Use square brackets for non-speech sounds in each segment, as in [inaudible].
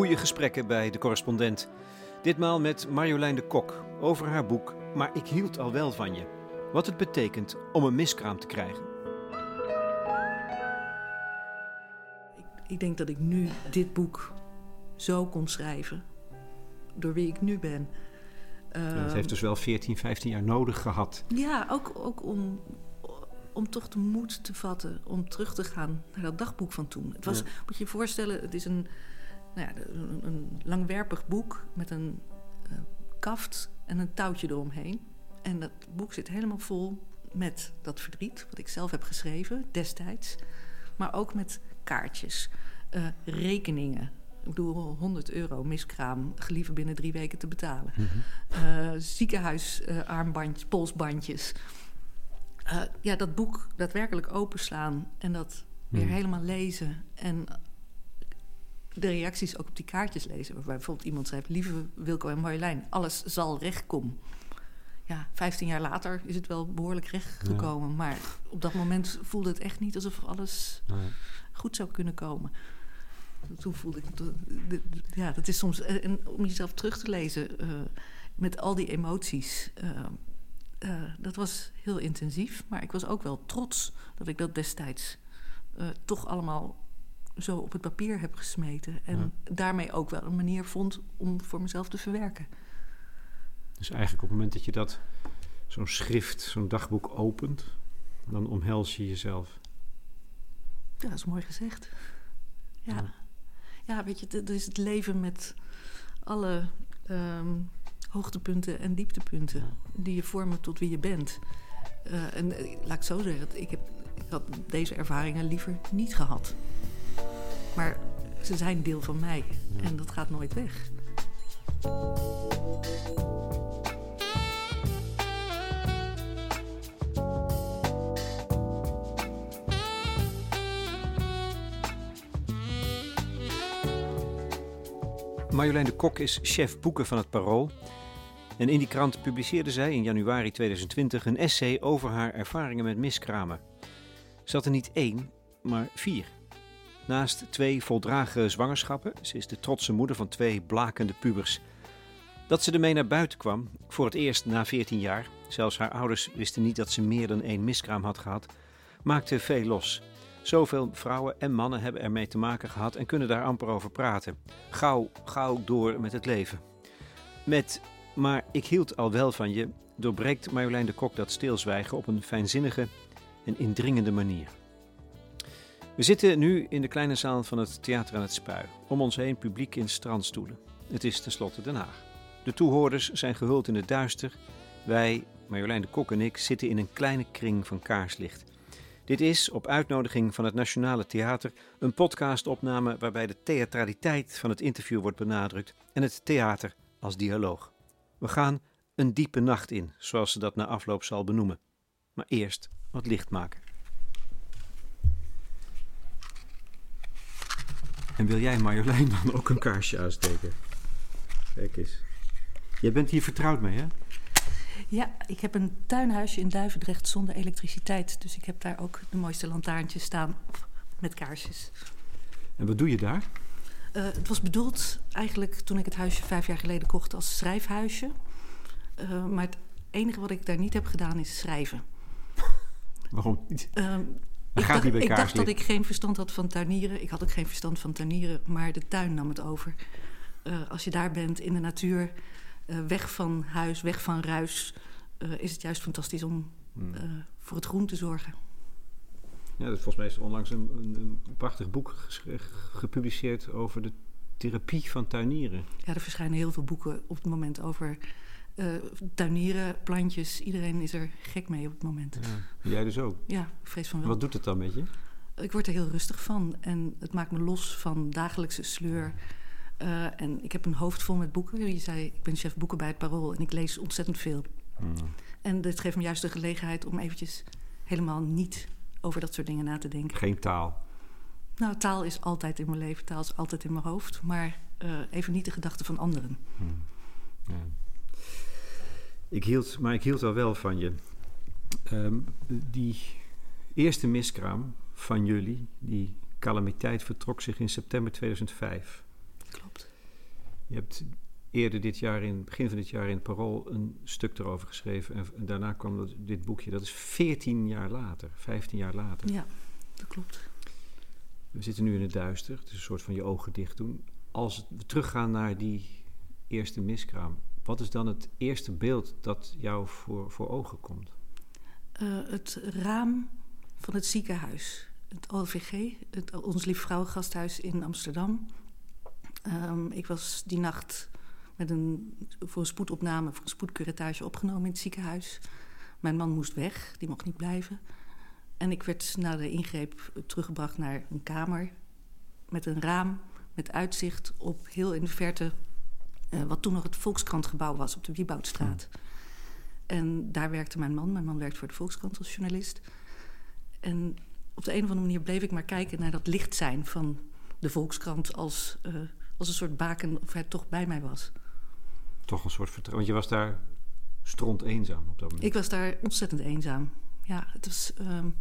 Goede gesprekken bij de correspondent. Ditmaal met Marjolein de Kok over haar boek Maar ik hield al wel van je. Wat het betekent om een miskraam te krijgen. Ik, ik denk dat ik nu dit boek zo kon schrijven. Door wie ik nu ben. Ja, het Ehm, heeft dus wel 14, 15 jaar nodig gehad. Ja, ook, ook om, om toch de moed te vatten om terug te gaan naar dat dagboek van toen. Het was, Ja. moet je je voorstellen, het is een, nou ja, een, een langwerpig boek met een eh, kaft en een touwtje eromheen. En dat boek zit helemaal vol met dat verdriet, wat ik zelf heb geschreven destijds. Maar ook met kaartjes, eh, rekeningen. Ik bedoel, 100 euro miskraam, gelieve binnen drie weken te betalen eh ziekenhuisarmbandjes, polsbandjes. Ja, dat boek daadwerkelijk openslaan en dat weer Hmm. helemaal lezen. En de reacties ook op die kaartjes lezen. Waarbij bijvoorbeeld iemand schrijft... Lieve Wilco en Marjolein, alles zal recht komen. Ja, 15 jaar later is het wel behoorlijk recht gekomen. Maar op dat moment voelde het echt niet alsof alles goed zou kunnen komen. Toen voelde ik... Ja, dat is soms... eh, En om jezelf terug te lezen eh, met al die emoties... eh, dat was heel intensief. Maar ik was ook wel trots dat ik dat destijds... toch allemaal zo op het papier heb gesmeten. En daarmee ook wel een manier vond om voor mezelf te verwerken. Dus eigenlijk op het moment dat je dat, zo'n schrift, zo'n dagboek opent, dan omhels je jezelf. Ja, dat is mooi gezegd. Ja, Ja. ja. weet je, het is het leven met alle ehm, hoogtepunten en dieptepunten die je vormen tot wie je bent. Eh, en eh, laat ik zo zeggen, ik, heb, ik had deze ervaringen liever niet gehad. Maar ze zijn deel van mij en dat gaat nooit weg. Marjolein de Kok is chef boeken van het Parool. En in die krant publiceerde zij in januari 2020 een essay over haar ervaringen met miskramen. Ze had er niet één, maar vier. Naast twee voldragen zwangerschappen, ze is de trotse moeder van twee blakende pubers. Dat ze ermee naar buiten kwam, voor het eerst na 14 jaar, zelfs haar ouders wisten niet dat ze meer dan één miskraam had gehad, maakte veel los. Zoveel vrouwen en mannen hebben ermee te maken gehad en kunnen daar amper over praten. Gauw, gauw door met het leven. Met Maar ik hield al wel van je doorbreekt Marjolein de Kok dat stilzwijgen op een fijnzinnige en indringende manier. We zitten nu in de kleine zaal van het Theater aan het Spui. Om ons heen publiek in strandstoelen. Het is tenslotte Den Haag. De toehoorders zijn gehuld in het duister. Wij, Marjolein de Kok en ik, zitten in een kleine kring van kaarslicht. Dit is, op uitnodiging van het Nationale Theater, een podcastopname waarbij de theatraliteit van het interview wordt benadrukt en het theater als dialoog. We gaan een diepe nacht in, zoals ze dat na afloop zal benoemen. Maar eerst wat licht maken. En wil jij, Marjolein, dan ook een kaarsje aansteken? Kijk eens. Jij bent hier vertrouwd mee, hè? Ja, ik heb een tuinhuisje in Duivendrecht zonder elektriciteit. Dus ik heb daar ook de mooiste lantaarntjes staan met kaarsjes. En wat doe je daar? Uh, het was bedoeld eigenlijk toen ik het huisje vijf jaar geleden kocht als schrijfhuisje. Uh, maar het enige wat ik daar niet heb gedaan is schrijven. [laughs] Waarom niet? Uh, ik dacht, niet bij ik dacht kaarslicht. dat ik geen verstand had van tuinieren. Ik had ook geen verstand van tuinieren, maar de tuin nam het over. Uh, als je daar bent in de natuur, uh, weg van huis, weg van ruis, uh, is het juist fantastisch om Hmm. voor het groen te zorgen. Ja, dat is volgens mij is onlangs een, een, een prachtig boek gepubliceerd over de therapie van tuinieren. Ja, er verschijnen heel veel boeken op het moment over uh, tuinieren, plantjes. Iedereen is er gek mee op het moment. Ja, jij dus ook? Ja, vrees van wel. Wat doet het dan met je? Ik word er heel rustig van en het maakt me los van dagelijkse sleur. Uh, en ik heb een hoofd vol met boeken. Je zei, ik ben chef boeken bij het Parool en ik lees ontzettend veel. Hmm. En dit geeft me juist de gelegenheid om eventjes helemaal niet over dat soort dingen na te denken. Geen taal? Nou, taal is altijd in mijn leven, taal is altijd in mijn hoofd. Maar uh, even niet de gedachten van anderen. Hmm. Ja. Ik hield, maar ik hield al wel van je. Um, die eerste miskraam van jullie, die calamiteit, vertrok zich in september 2005. Klopt. Je hebt eerder dit jaar, in begin van dit jaar in het Parool, een stuk erover geschreven. En, en daarna kwam dat, dit boekje. Dat is 14 jaar later, 15 jaar later. Ja, dat klopt. We zitten nu in het duister. Het is een soort van je ogen dicht doen. Als we teruggaan naar die eerste miskraam. Wat is dan het eerste beeld dat jou voor, voor ogen komt? Uh, het raam van het ziekenhuis. Het OVG, het Ons Lief Vrouwengasthuis in Amsterdam. Um, ik was die nacht met een, voor een spoedopname, voor een spoedcuratage opgenomen in het ziekenhuis. Mijn man moest weg, die mocht niet blijven. En ik werd na de ingreep teruggebracht naar een kamer met een raam met uitzicht op heel in de verte uh, wat toen nog het Volkskrantgebouw was op de Wieboudstraat. En daar werkte mijn man. Mijn man werkte voor de Volkskrant als journalist. En op de een of andere manier bleef ik maar kijken naar dat licht zijn van de Volkskrant als, uh, als een soort baken of hij toch bij mij was. Toch een soort vertrouwen. Want je was daar stront eenzaam op dat moment. Ik was daar ontzettend eenzaam. Ja, het was um,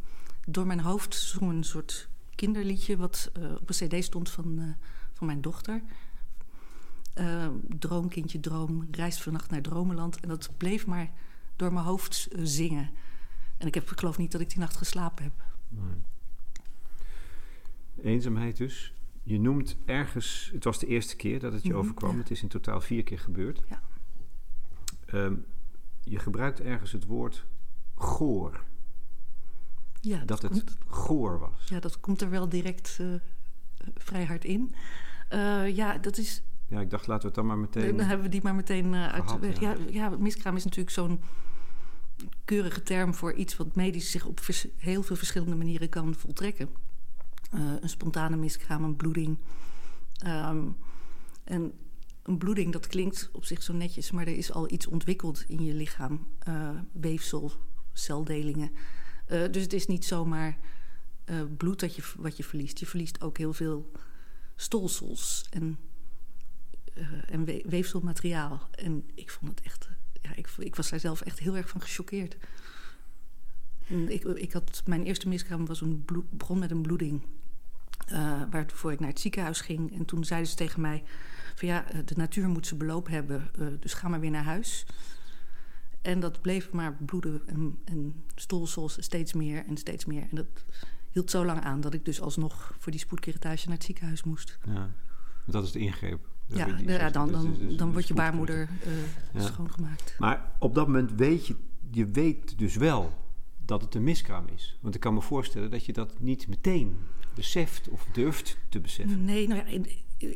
door mijn hoofd zong een soort kinderliedje wat uh, op een cd stond van, uh, van mijn dochter. Uh, droomkindje droom, reist vannacht naar Dromenland. En dat bleef maar door mijn hoofd zingen. En ik, heb, ik geloof niet dat ik die nacht geslapen heb. Nee. Eenzaamheid dus. Je noemt ergens, het was de eerste keer dat het je mm -hmm, overkwam. Ja. Het is in totaal vier keer gebeurd. Ja. Um, je gebruikt ergens het woord goor. Ja, dat, dat het komt, goor was. Ja, dat komt er wel direct uh, vrij hard in. Uh, ja, dat is. Ja, ik dacht, laten we het dan maar meteen. Dan hebben we die maar meteen uh, uit de weg. Ja. ja, ja, miskraam is natuurlijk zo'n keurige term voor iets wat medisch zich op vers heel veel verschillende manieren kan voltrekken. Uh, een spontane miskraam, een bloeding. Um, en een bloeding, dat klinkt op zich zo netjes, maar er is al iets ontwikkeld in je lichaam. Uh, weefsel, celdelingen. Uh, dus het is niet zomaar bloed dat je, wat je verliest. Je verliest ook heel veel stolsels en, en we weefselmateriaal. En ik vond het echt ja, ik, ik, was daar zelf echt heel erg van gechoqueerd. Ik, ik, had, mijn eerste miskraam was een begon met een bloeding. Uh, waarvoor ik naar het ziekenhuis ging. En toen zeiden ze tegen mij: van ja, de natuur moet ze beloop hebben, dus ga maar weer naar huis. En dat bleef maar bloeden en, en stolsels steeds meer en steeds meer. En dat hield zo lang aan dat ik dus alsnog voor die spoedkeratage naar het ziekenhuis moest. Ja, dat is de ingreep. Ja, ja, dan, dan, dan wordt je baarmoeder uh, ja. schoongemaakt. Maar op dat moment weet je, je weet dus wel dat het een miskraam is. Want ik kan me voorstellen dat je dat niet meteen beseft of durft te beseffen. Nee, nou ja,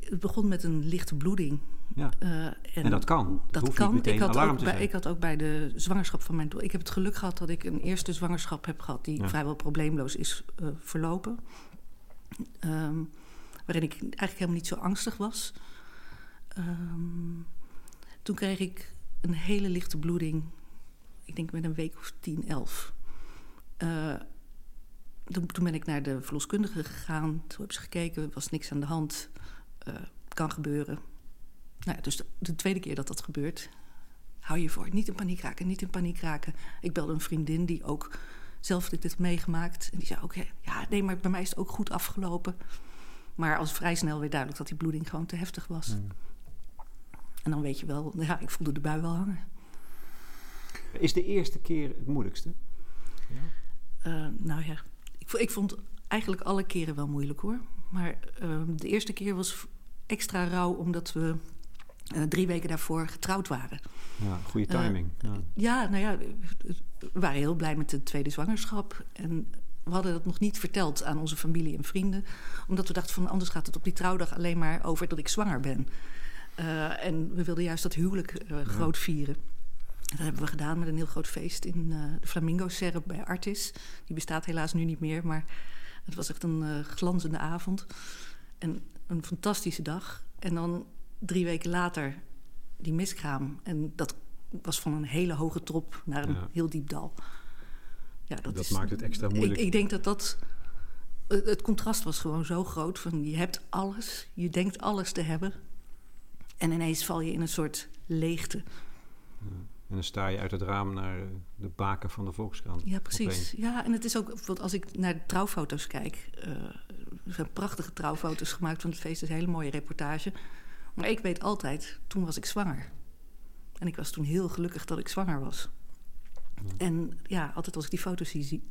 het begon met een lichte bloeding. Ja. Uh, en, en, dat kan. Dat, dat kan. ik had, ook bij, ik had ook bij de zwangerschap van mijn dochter. Ik heb het geluk gehad dat ik een eerste zwangerschap heb gehad die ja. vrijwel probleemloos is uh, verlopen. Um, waarin ik eigenlijk helemaal niet zo angstig was. Um, toen kreeg ik een hele lichte bloeding. Ik denk met een week of 10, 11. Uh, toen, ben ik naar de verloskundige gegaan. Toen hebben ze gekeken, was niks aan de hand. Uh, kan gebeuren. Nou, dus de, de, tweede keer dat dat gebeurt, hou je voor. Niet in paniek raken, niet in paniek raken. Ik belde een vriendin die ook zelf dit heeft meegemaakt. En die zei ook, ja, nee, maar bij mij is het ook goed afgelopen. Maar als vrij snel weer duidelijk dat die bloeding gewoon te heftig was. Mm. En dan weet je wel, ja, ik voelde de bui wel hangen. Is de eerste keer het moeilijkste? Ja. Uh, nou ja, ik, ik, vond eigenlijk alle keren wel moeilijk hoor. Maar uh, de eerste keer was extra rauw omdat we uh, drie weken daarvoor getrouwd waren. Ja, goede timing. ja. ja, nou ja, we waren heel blij met de tweede zwangerschap. En we hadden dat nog niet verteld aan onze familie en vrienden. Omdat we dachten van anders gaat het op die trouwdag alleen maar over dat ik zwanger ben. Uh, en we wilden juist dat huwelijk uh, ja. groot vieren. Dat hebben we gedaan met een heel groot feest in uh, de Flamingo Serre bij Artis. Die bestaat helaas nu niet meer, maar het was echt een glanzende avond. En een fantastische dag. En dan drie weken later die miskraam. En dat was van een hele hoge top naar een ja. heel diep dal. Ja, dat, dat is, maakt het extra moeilijk. Ik, ik denk dat dat het contrast was gewoon zo groot. Van je hebt alles, je denkt alles te hebben. En ineens val je in een soort leegte. Ja. En dan sta je uit het raam naar de baken van de Volkskrant. Ja, precies. Ja, en het is ook, bijvoorbeeld als ik naar de trouwfoto's kijk... Uh, er zijn prachtige trouwfoto's gemaakt van het feest. Is een hele mooie reportage. Maar ik weet altijd, toen was ik zwanger. En ik was toen heel gelukkig dat ik zwanger was. En ja, altijd als ik die foto's zie, zie,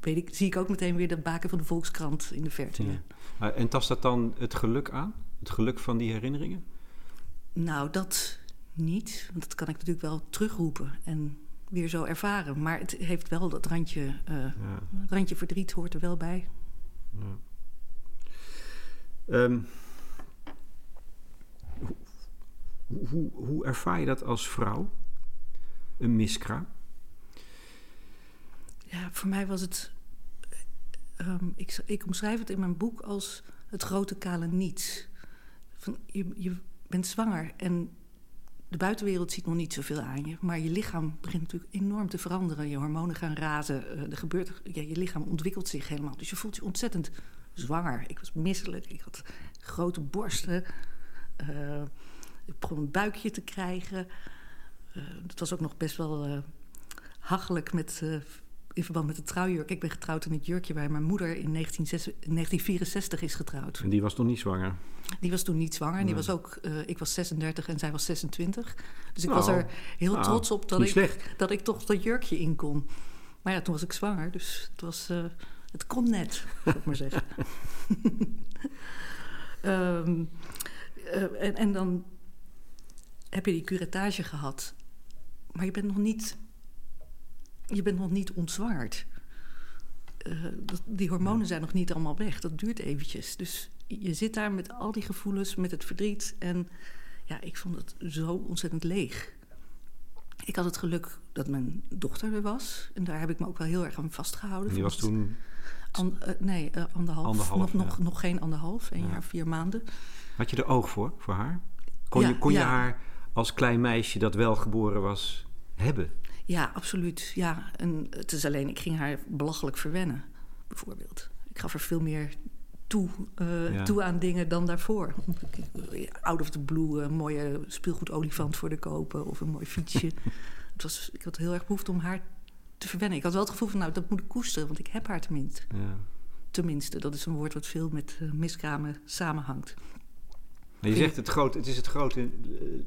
weet ik, zie ik ook meteen weer de baken van de Volkskrant in de verte. Ja. En tast dat dan het geluk aan? Het geluk van die herinneringen? Nou, dat niet. Want dat kan ik natuurlijk wel terugroepen en weer zo ervaren. Maar het heeft wel dat randje, uh, ja. randje verdriet hoort er wel bij. Ja. Um, hoe, hoe, hoe, ervaar je dat als vrouw? Een miskraam? Ja, voor mij was het. Um, ik, ik omschrijf het in mijn boek als het grote kale niets. Van, je, je bent zwanger en de buitenwereld ziet nog niet zoveel aan je. Maar je lichaam begint natuurlijk enorm te veranderen. Je hormonen gaan razen. Uh, er gebeurt, ja, je lichaam ontwikkelt zich helemaal. Dus je voelt je ontzettend zwanger. Ik was misselijk. Ik had grote borsten. Uh, ik begon een buikje te krijgen. Uh, dat was ook nog best wel hachelijk met in verband met de trouwjurk. Ik ben getrouwd in het jurkje waar mijn moeder in 1964 is getrouwd. En die was nog niet zwanger? Die was toen niet zwanger. En die was ook, uh, ik was 36 en zij was 26. Dus ik was nou, er heel nou, trots op dat ik, dat ik toch dat jurkje in kon. Maar ja, toen was ik zwanger. Dus het, was, uh, het kon net, zou ik maar zeggen. um, [laughs] uh, en, en dan heb je die curatage gehad. Maar je bent nog niet je bent nog niet ontzwaard. Uh, die hormonen zijn nog niet allemaal weg. Dat duurt eventjes. Dus je zit daar met al die gevoelens, met het verdriet. En ja, ik vond het zo ontzettend leeg. Ik had het geluk dat mijn dochter er was. En daar heb ik me ook wel heel erg aan vastgehouden. Die was toen... An, uh, nee, uh, anderhalf. anderhalf. Nog, ja. nog, nog geen anderhalf. Een ja. jaar, vier maanden. Had je er oog voor, voor haar? Kon, ja, je, kon je haar als klein meisje dat wel geboren was hebben? Ja, absoluut. Ja, en het is alleen, ik ging haar belachelijk verwennen, bijvoorbeeld. Ik gaf er veel meer toe, uh, ja. toe aan dingen dan daarvoor. Out of the blue, een mooie speelgoedolifant voor de kopen of een mooi fietsje. [laughs] het was, ik had heel erg behoefte om haar te verwennen. Ik had wel het gevoel van, nou, dat moet ik koesteren, want ik heb haar tenminste. Ja. Tenminste, dat is een woord wat veel met uh, miskramen samenhangt. Je zegt het, grote, het is het grote, uh,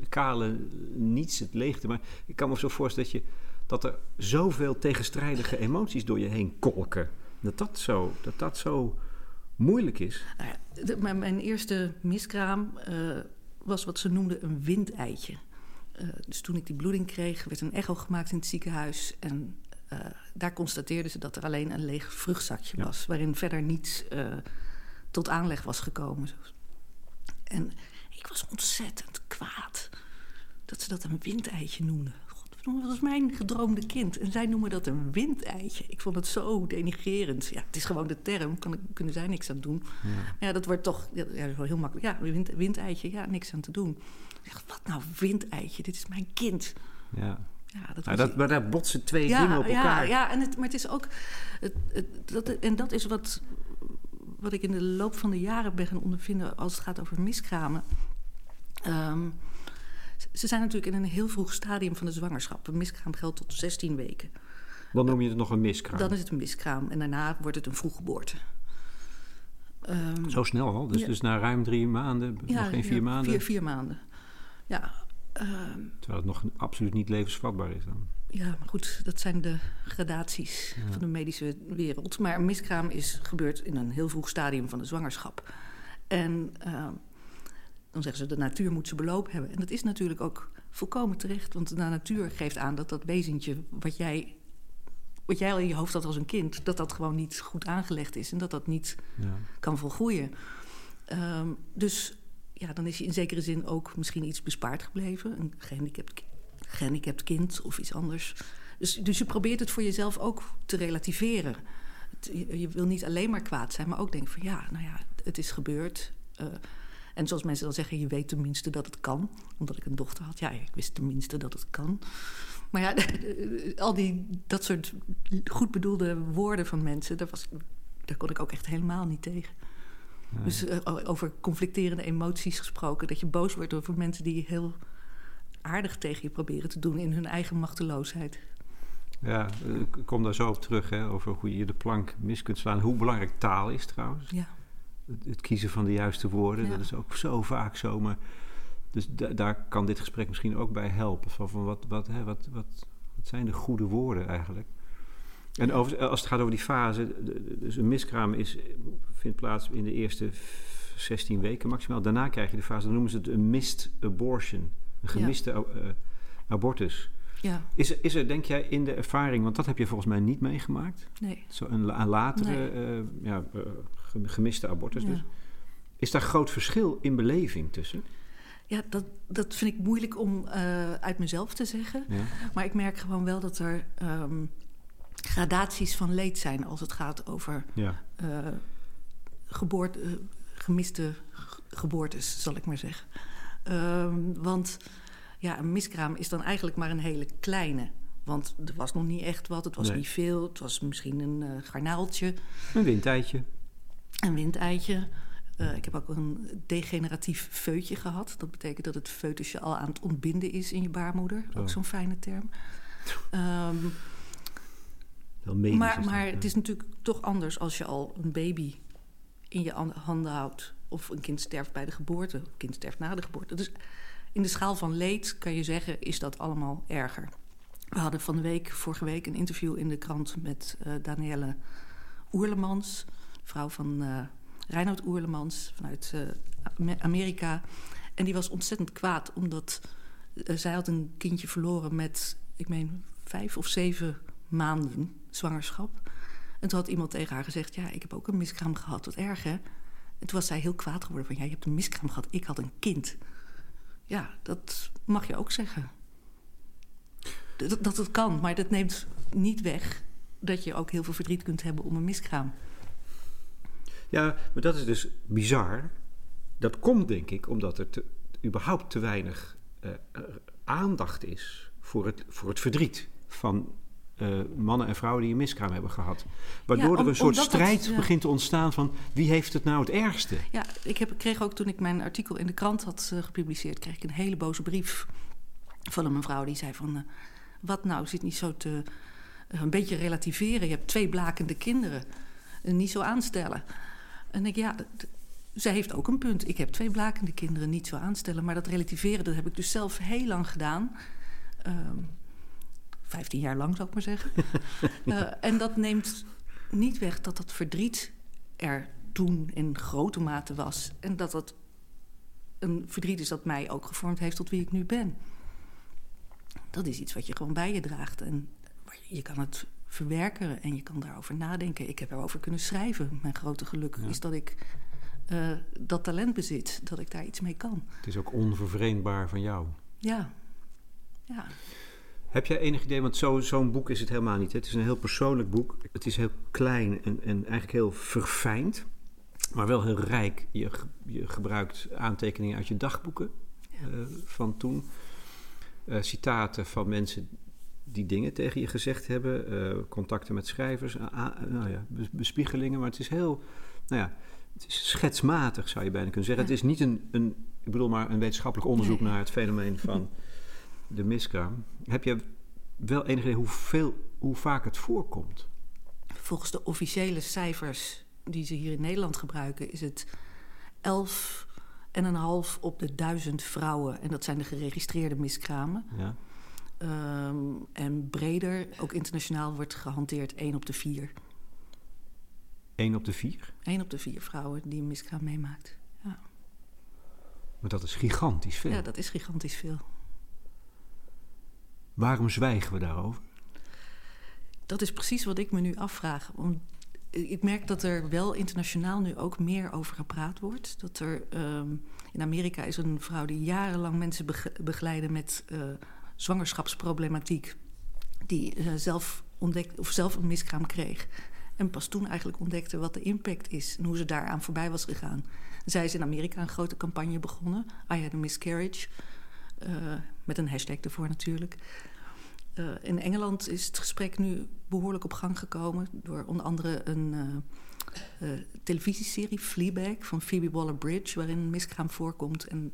kale niets, het leegte. Maar ik kan me zo voorstellen dat je dat er zoveel tegenstrijdige emoties door je heen kolken. Dat dat zo, dat dat zo moeilijk is. Nou mijn, mijn, eerste miskraam uh, was wat ze noemden een windeitje. Uh, dus toen ik die bloeding kreeg, werd een echo gemaakt in het ziekenhuis. En uh, daar constateerden ze dat er alleen een leeg vruchtzakje ja. was, waarin verder niets tot aanleg was gekomen. En ik was ontzettend kwaad dat ze dat een windeitje noemden. Dat was mijn gedroomde kind. En zij noemen dat een windeitje. Ik vond het zo denigerend. Ja, het is gewoon de term. Kan, kunnen zij niks aan doen. Ja. Maar ja, dat wordt toch ja, heel makkelijk. Ja, wind, windeitje. Ja, niks aan te doen. Ik dacht, wat nou windeitje? Dit is mijn kind. Ja. Ja, dat, dat maar daar botsen twee ja, dingen op elkaar. Ja, ja en het, maar het is ook... Het, het, dat, en dat is wat, wat ik in de loop van de jaren ben gaan ondervinden... als het gaat over miskramen... Um, ze zijn natuurlijk in een heel vroeg stadium van de zwangerschap. Een miskraam geldt tot 16 weken. Dan noem je het nog een miskraam? Dan is het een miskraam en daarna wordt het een vroeggeboorte. Um, Zo snel al? Dus, ja. dus na ruim drie maanden, ja, nog geen vier ja, maanden? Vier, vier maanden, ja. Um, Terwijl het nog absoluut niet levensvatbaar is dan? Ja, maar goed, dat zijn de gradaties van de medische wereld. Maar een miskraam is gebeurd in een heel vroeg stadium van de zwangerschap. En... Uh, dan zeggen ze de natuur moet ze beloop hebben. En dat is natuurlijk ook volkomen terecht, want de natuur geeft aan dat dat wezentje wat jij, wat jij al in je hoofd had als een kind, dat dat gewoon niet goed aangelegd is en dat dat niet ja. kan volgroeien. Um, dus ja, dan is je in zekere zin ook misschien iets bespaard gebleven, een gehandicapt, gehandicapt kind of iets anders. Dus, dus je probeert het voor jezelf ook te relativeren. Het, je, je, wil niet alleen maar kwaad zijn, maar ook denken van ja, nou ja, het is gebeurd. Uh, en zoals mensen dan zeggen, je weet tenminste dat het kan. Omdat ik een dochter had. Ja, ik wist tenminste dat het kan. Maar ja, [laughs] al die, dat soort goed bedoelde woorden van mensen... daar, was, daar kon ik ook echt helemaal niet tegen. Nee. Dus uh, over conflicterende emoties gesproken. Dat je boos wordt over mensen die heel aardig tegen je proberen te doen... in hun eigen machteloosheid. Ja, ik kom daar zo op terug, hè, over hoe je de plank mis kunt slaan. Hoe belangrijk taal is trouwens. Ja het kiezen van de juiste woorden. Ja. Dat is ook zo vaak zo. Maar Dus daar kan dit gesprek misschien ook bij helpen. Van, van wat, wat, hè, wat, wat, wat zijn de goede woorden eigenlijk? En over, als het gaat over die fase, dus een miskraam is, vindt plaats in de eerste 16 weken maximaal. Daarna krijg je de fase, dan noemen ze het een missed abortion. Een gemiste uh, abortus. Ja. Is, er, is er, denk jij, in de ervaring, want dat heb je volgens mij niet meegemaakt? Nee. Zo een, een latere nee. uh, ja, gemiste abortus dus. Is daar groot verschil in beleving tussen? Ja, dat, dat vind ik moeilijk om uh, uit mezelf te zeggen. Ja. Maar ik merk gewoon wel dat er um, gradaties van leed zijn als het gaat over ja. uh, geboorte, uh, gemiste geboortes, zal ik maar zeggen. Um, want ja, een miskraam is dan eigenlijk maar een hele kleine. Want er was nog niet echt wat, het was Nee. niet veel. Het was misschien een garnaaltje, Een windtijdje. Een windeitje. Uh, ik heb ook een degeneratief feutje gehad. Dat betekent dat het foetusje al aan het ontbinden is in je baarmoeder. Oh. Ook zo'n fijne term. Um, medisch maar dat, maar ja. het is natuurlijk toch anders als je al een baby in je an- handen houdt. Of een kind sterft bij de geboorte, of een kind sterft na de geboorte. Dus in de schaal van leed kan je zeggen, is dat allemaal erger. We hadden van de week, vorige week, een interview in de krant met uh, Danielle Oerlemans, vrouw van uh, Reinoud Oerlemans vanuit uh, Amerika. En die was ontzettend kwaad, omdat uh, zij had een kindje verloren met, ik meen, vijf of zeven maanden zwangerschap. En toen had iemand tegen haar gezegd: Ja, ik heb ook een miskraam gehad, wat erg hè. En toen was zij heel kwaad geworden: van ja, je hebt een miskraam gehad, ik had een kind. Ja, dat mag je ook zeggen. Dat, dat het kan, maar dat neemt niet weg dat je ook heel veel verdriet kunt hebben om een miskraam. Ja, maar dat is dus bizar. Dat komt denk ik omdat er te, überhaupt te weinig uh, aandacht is voor het, voor het verdriet van uh, mannen en vrouwen die een miskraam hebben gehad. Waardoor ja, om, er een soort strijd ja. begint te ontstaan van wie heeft het nou het ergste? Ja, ik heb, kreeg ook toen ik mijn artikel in de krant had uh, gepubliceerd, kreeg ik een hele boze brief van een mevrouw die zei van... Uh, wat nou, zit niet zo te... een beetje relativeren. Je hebt twee blakende kinderen. niet zo aanstellen. En ik, ja, zij heeft ook een punt. Ik heb twee blakende kinderen, niet zo aanstellen. Maar dat relativeren, dat heb ik dus zelf heel lang gedaan. Um, 15 jaar lang, zou ik maar zeggen. uh, [laughs] en dat neemt niet weg dat dat verdriet er toen in grote mate was. En dat dat een verdriet is dat mij ook gevormd heeft tot wie ik nu ben. Dat is iets wat je gewoon bij je draagt. En je kan het verwerken en je kan daarover nadenken. Ik heb erover kunnen schrijven. Mijn grote geluk ja. is dat ik uh, dat talent bezit, dat ik daar iets mee kan. Het is ook onvervreemdbaar van jou. Ja, ja. Heb jij enig idee, want zo'n zo boek is het helemaal niet. Hè? Het is een heel persoonlijk boek. Het is heel klein en, en eigenlijk heel verfijnd, maar wel heel rijk. Je, je gebruikt aantekeningen uit je dagboeken ja. uh, van toen. Uh, citaten van mensen die dingen tegen je gezegd hebben. Uh, contacten met schrijvers. nou ja, bespiegelingen. Maar het is heel, nou ja, het is schetsmatig zou je bijna kunnen zeggen. Ja. Het is niet een, een, ik bedoel maar een wetenschappelijk onderzoek nee. naar het fenomeen van [laughs] de miskraam. Heb je wel enig idee hoeveel, hoe vaak het voorkomt? Volgens de officiële cijfers die ze hier in Nederland gebruiken, is het 11 en een half op de duizend vrouwen. En dat zijn de geregistreerde miskramen. Ja. Um, en breder, ook internationaal, wordt gehanteerd 1 op de 4. 1 op de 4? 1 op de 4 vrouwen die een miskraam meemaakt. Ja. Maar dat is gigantisch veel. Ja, dat is gigantisch veel. Waarom zwijgen we daarover? Dat is precies wat ik me nu afvraag. Want ik merk dat er wel internationaal nu ook meer over gepraat wordt. Dat er um, in Amerika is een vrouw die jarenlang mensen begeleiden met uh, zwangerschapsproblematiek. Die uh, zelf ontdekt of zelf een miskraam kreeg. En pas toen eigenlijk ontdekte wat de impact is en hoe ze daaraan voorbij was gegaan. Zij is in Amerika een grote campagne begonnen, I had a miscarriage. Uh, met een hashtag ervoor natuurlijk. Uh, in Engeland is het gesprek nu behoorlijk op gang gekomen door onder andere een uh, televisieserie Fleabag van Phoebe Waller-Bridge, waarin een miskraam voorkomt. En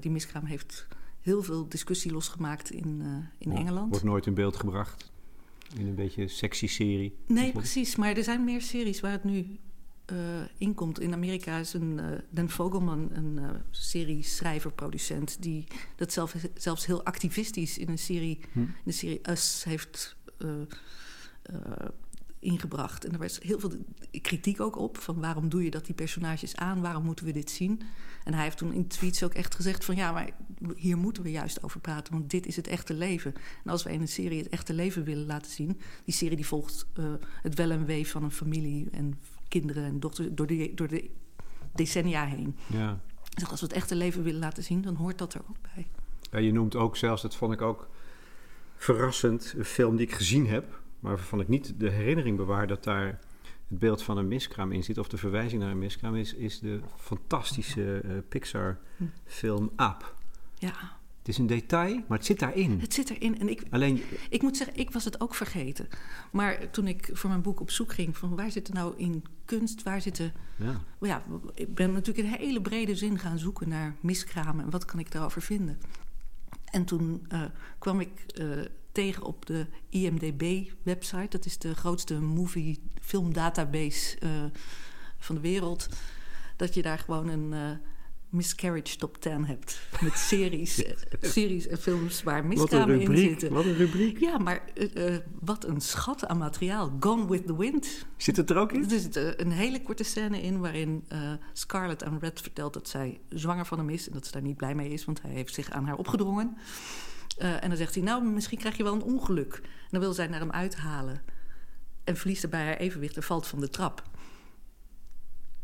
die miskraam heeft heel veel discussie losgemaakt in, in ja, Engeland. Wordt nooit in beeld gebracht in een beetje sexy serie. Nee, precies. Maar er zijn meer series waar het nu uh, inkomt. In Amerika is een, uh, Dan Vogelman een uh, serie schrijver, producent... die dat zelf, zelfs heel activistisch in een serie, hm. in de serie Us heeft ingebracht. En er was heel veel kritiek ook op... van waarom doe je dat die personages aan? Waarom moeten we dit zien? En hij heeft toen in tweets ook echt gezegd van... ja, maar hier moeten we juist over praten, want dit is het echte leven. En als we in een serie het echte leven willen laten zien... die serie die volgt het wel en wee van een familie... en kinderen en dochters door de, door de decennia heen. Ja. Dus als we het echte leven willen laten zien, dan hoort dat er ook bij. Ja, je noemt ook zelfs, dat vond ik ook verrassend, een film die ik gezien heb, maar waarvan ik niet de herinnering bewaar dat daar het beeld van een miskraam in zit, of de verwijzing naar een miskraam, is, is de fantastische uh, Pixar-film Aap. Ja. Het is een detail, maar het zit daarin. Het zit erin. En ik, Alleen, ik moet zeggen, ik was het ook vergeten. Maar toen ik voor mijn boek op zoek ging... van waar zit er nou in kunst, waar zitten... Ja. ja, ik ben natuurlijk in hele brede zin gaan zoeken naar miskramen... en wat kan ik daarover vinden. En toen uh, kwam ik uh, tegen op de IMDB-website. Dat is de grootste movie film database uh, van de wereld. Dat je daar gewoon een Miscarriage Top 10 hebt. Met series, [laughs] series en films waar miskramen in zitten. Wat een rubriek. Ja, maar uh, wat een schat aan materiaal. Gone with the Wind. Zit het er ook in? Er zit een hele korte scène in waarin Scarlett aan Red vertelt dat zij zwanger van hem is. En dat ze daar niet blij mee is, want hij heeft zich aan haar opgedrongen. En dan zegt hij, nou, misschien krijg je wel een ongeluk. En dan wil zij naar hem uithalen. En verliest er bij haar evenwicht en valt van de trap.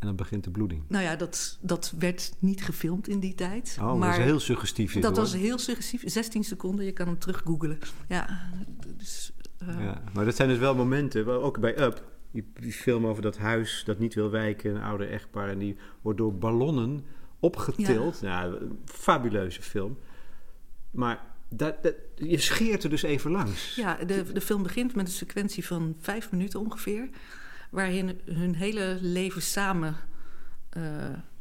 En dan begint de bloeding. Nou ja, dat, dat werd niet gefilmd in die tijd. Oh, maar dat is heel suggestief. Dat was heel suggestief. 16 seconden, je kan hem terug googelen. Ja, dus, uh... ja, maar dat zijn dus wel momenten, ook bij Up. Die, die film over dat huis dat niet wil wijken, een oude echtpaar. En die wordt door ballonnen opgetild. Ja, ja fabuleuze film. Maar dat, dat, je scheert er dus even langs. Ja, de, de film begint met een sequentie van vijf minuten ongeveer waarin hun hele leven samen uh,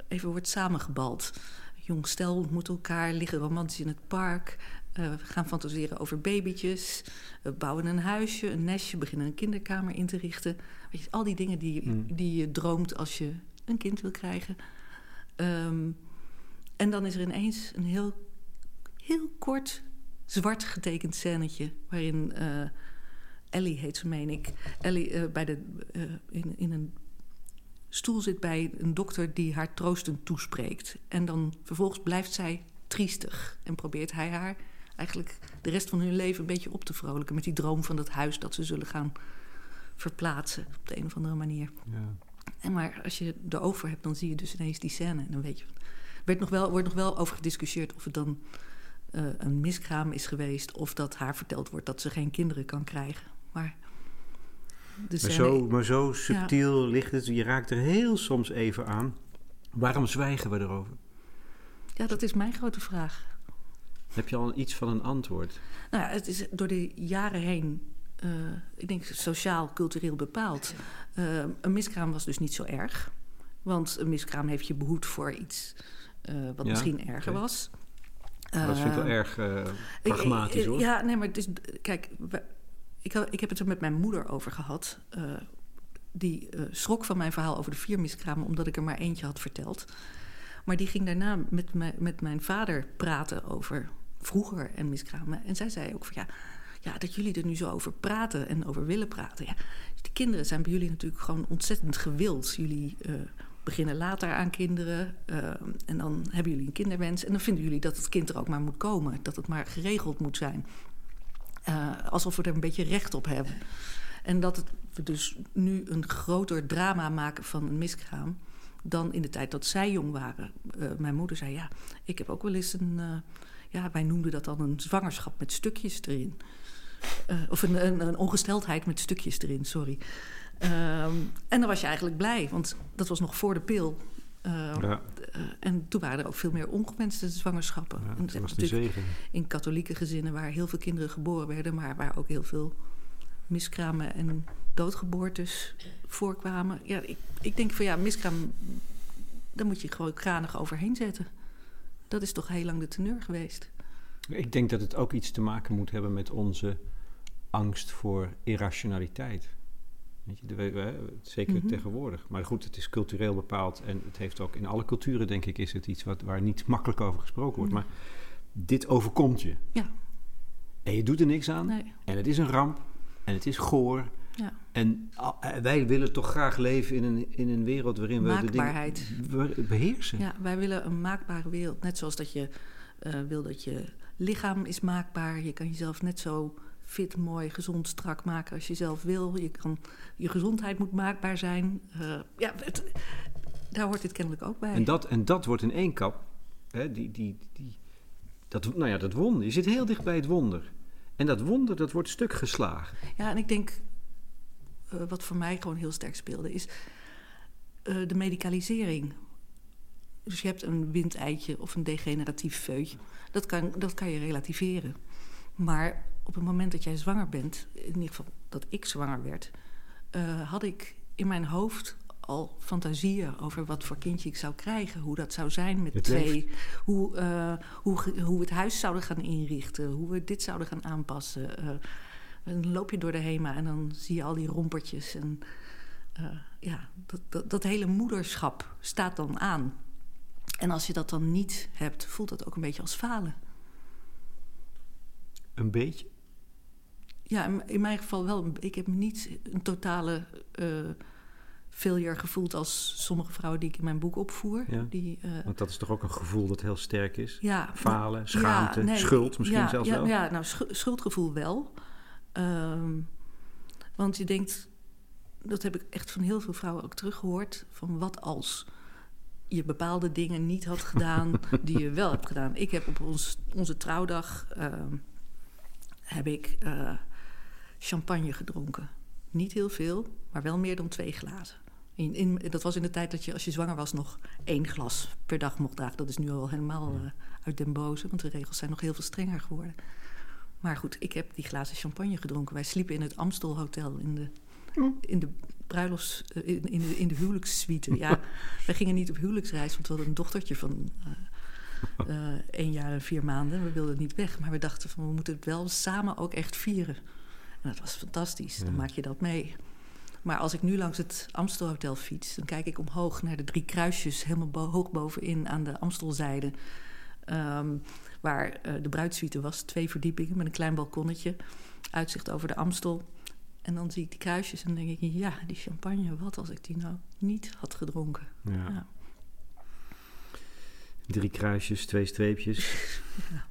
even wordt samengebald. Jong stel ontmoet elkaar, liggen romantisch in het park, uh, gaan fantaseren over babytjes, uh, bouwen een huisje, een nestje, beginnen een kinderkamer in te richten. Weet je, al die dingen die, mm. die je droomt als je een kind wil krijgen. Um, en dan is er ineens een heel, heel kort zwart getekend scènetje waarin uh, Ellie heet ze, meen ik. Ellie uh, bij de, uh, in, in een stoel zit bij een dokter die haar troostend toespreekt. En dan vervolgens blijft zij triestig en probeert hij haar eigenlijk de rest van hun leven een beetje op te vrolijken met die droom van dat huis dat ze zullen gaan verplaatsen op de een of andere manier. Ja. En maar als je erover hebt, dan zie je dus ineens die scène en dan weet je. Werd nog wel, wordt nog wel over gediscussieerd of het dan uh, een miskraam is geweest of dat haar verteld wordt dat ze geen kinderen kan krijgen. Maar, dus maar, zo, maar zo subtiel ligt het. Je raakt er heel soms even aan. Waarom zwijgen we erover? Ja, dat is mijn grote vraag. Heb je al iets van een antwoord? Nou ja, het is door de jaren heen, uh, ik denk sociaal, cultureel bepaald. Uh, een miskraam was dus niet zo erg. Want een miskraam heeft je behoed voor iets uh, wat ja, misschien erger okay. was. Dat vind ik wel erg pragmatisch hoor. Ja, nee, maar kijk, ik, ik heb het er met mijn moeder over gehad. Uh, die uh, schrok van mijn verhaal over de vier miskramen, omdat ik er maar eentje had verteld. Maar die ging daarna met, me, met mijn vader praten over vroeger en miskramen. En zij zei ook van ja, ja, dat jullie er nu zo over praten en over willen praten. Ja, de kinderen zijn bij jullie natuurlijk gewoon ontzettend gewild. Jullie beginnen later aan kinderen en dan hebben jullie een kinderwens. En dan vinden jullie dat het kind er ook maar moet komen, dat het maar geregeld moet zijn. Uh, alsof we er een beetje recht op hebben. En dat het, we dus nu een groter drama maken van een miskraam dan in de tijd dat zij jong waren. Uh, mijn moeder zei, ja, ik heb ook wel eens een... Uh, ja, wij noemden dat dan een zwangerschap met stukjes erin. of een, een, een, ongesteldheid met stukjes erin, sorry. Ehm, en dan was je eigenlijk blij, want dat was nog voor de pil. Uh, ja. uh, en toen waren er ook veel meer ongewenste zwangerschappen. Ja, dat was natuurlijk in katholieke gezinnen waar heel veel kinderen geboren werden, maar waar ook heel veel miskramen en doodgeboortes voorkwamen. Ja, ik, ik denk van ja, miskraam, daar moet je gewoon kranig overheen zetten. Dat is toch heel lang de teneur geweest. Ik denk dat het ook iets te maken moet hebben met onze angst voor irrationaliteit. Weet je, zeker Mhm. tegenwoordig. Maar goed, het is cultureel bepaald en het heeft ook in alle culturen, denk ik, is het iets wat, waar niet makkelijk over gesproken wordt. Nee. Maar dit overkomt je. Ja. En je doet er niks aan. Nee. En het is een ramp. En het is goor. Ja. En wij willen toch graag leven in een, in een wereld waarin we de dingen be- beheersen. Ja, wij willen een maakbare wereld. Net zoals dat je eh, wil dat je lichaam is maakbaar. Je kan jezelf net zo fit, mooi, gezond, strak maken als je zelf wil. Je, kan, je gezondheid moet maakbaar zijn. Eh, ja, het, daar hoort dit kennelijk ook bij. En, dat, en dat wordt in één kap, hè, die, die, die, dat, nou ja, dat wonder. Je zit heel dicht bij het wonder. En dat wonder, dat wordt stuk geslagen. Ja, en ik denk, eh, wat voor mij gewoon heel sterk speelde, is eh, de medicalisering. Dus je hebt een windeitje of een degeneratief feutje. Dat kan, dat kan je relativeren. Maar op het moment dat jij zwanger bent, in ieder geval dat ik zwanger werd, eh, had ik in mijn hoofd al fantasieën over wat voor kindje ik zou krijgen, hoe dat zou zijn met Het twee, hoe, eh, hoe, hoe we het huis zouden gaan inrichten, hoe we dit zouden gaan aanpassen. eh, en dan loop je door de HEMA en dan zie je al die rompertjes. En ja, dat, dat, dat hele moederschap staat dan aan. En als je dat dan niet hebt, voelt dat ook een beetje als falen. Een beetje. Ja, in, in mijn geval wel. Ik heb niet een totale eh failure gevoeld als sommige vrouwen die ik in mijn boek opvoer. Ja. Die, eh, Want dat is toch ook een gevoel dat heel sterk is. ja, Falen, schaamte, nee, schuld misschien zelfs ja, wel. Ja, nou, schu- schuldgevoel wel. Ehm, want je denkt, dat heb ik echt van heel veel vrouwen ook teruggehoord, van wat als je bepaalde dingen niet had gedaan [laughs] die je wel hebt gedaan. Ik heb op ons, onze trouwdag ehm, heb ik eh, champagne gedronken. Niet heel veel, maar wel meer dan twee glazen. In, in, dat was in de tijd dat je, als je zwanger was, nog één glas per dag mocht dragen. Dat is nu al helemaal eh, uit den boze, want de regels zijn nog heel veel strenger geworden. Maar goed, ik heb die glazen champagne gedronken. Wij sliepen in het Amstel Hotel in de, in de bruilofts... eh, In, in, de, in de huwelijkssuite. Ja, [laughs] wij gingen niet op huwelijksreis, want we hadden een dochtertje van één jaar en vier maanden. We wilden niet weg, maar we dachten van we moeten het wel samen ook echt vieren. En dat was fantastisch, dan Ja. maak je dat mee. Maar als ik nu langs het Amstelhotel fiets, dan kijk ik omhoog naar de drie kruisjes, helemaal bo- hoog bovenin aan de Amstelzijde. Ehm, waar eh, de bruidsuite was, twee verdiepingen met een klein balkonnetje, uitzicht over de Amstel. En dan zie ik die kruisjes en dan denk ik, ja, die champagne, wat als ik die nou niet had gedronken? Ja. Ja. Drie kruisjes, twee streepjes. [laughs] Ja.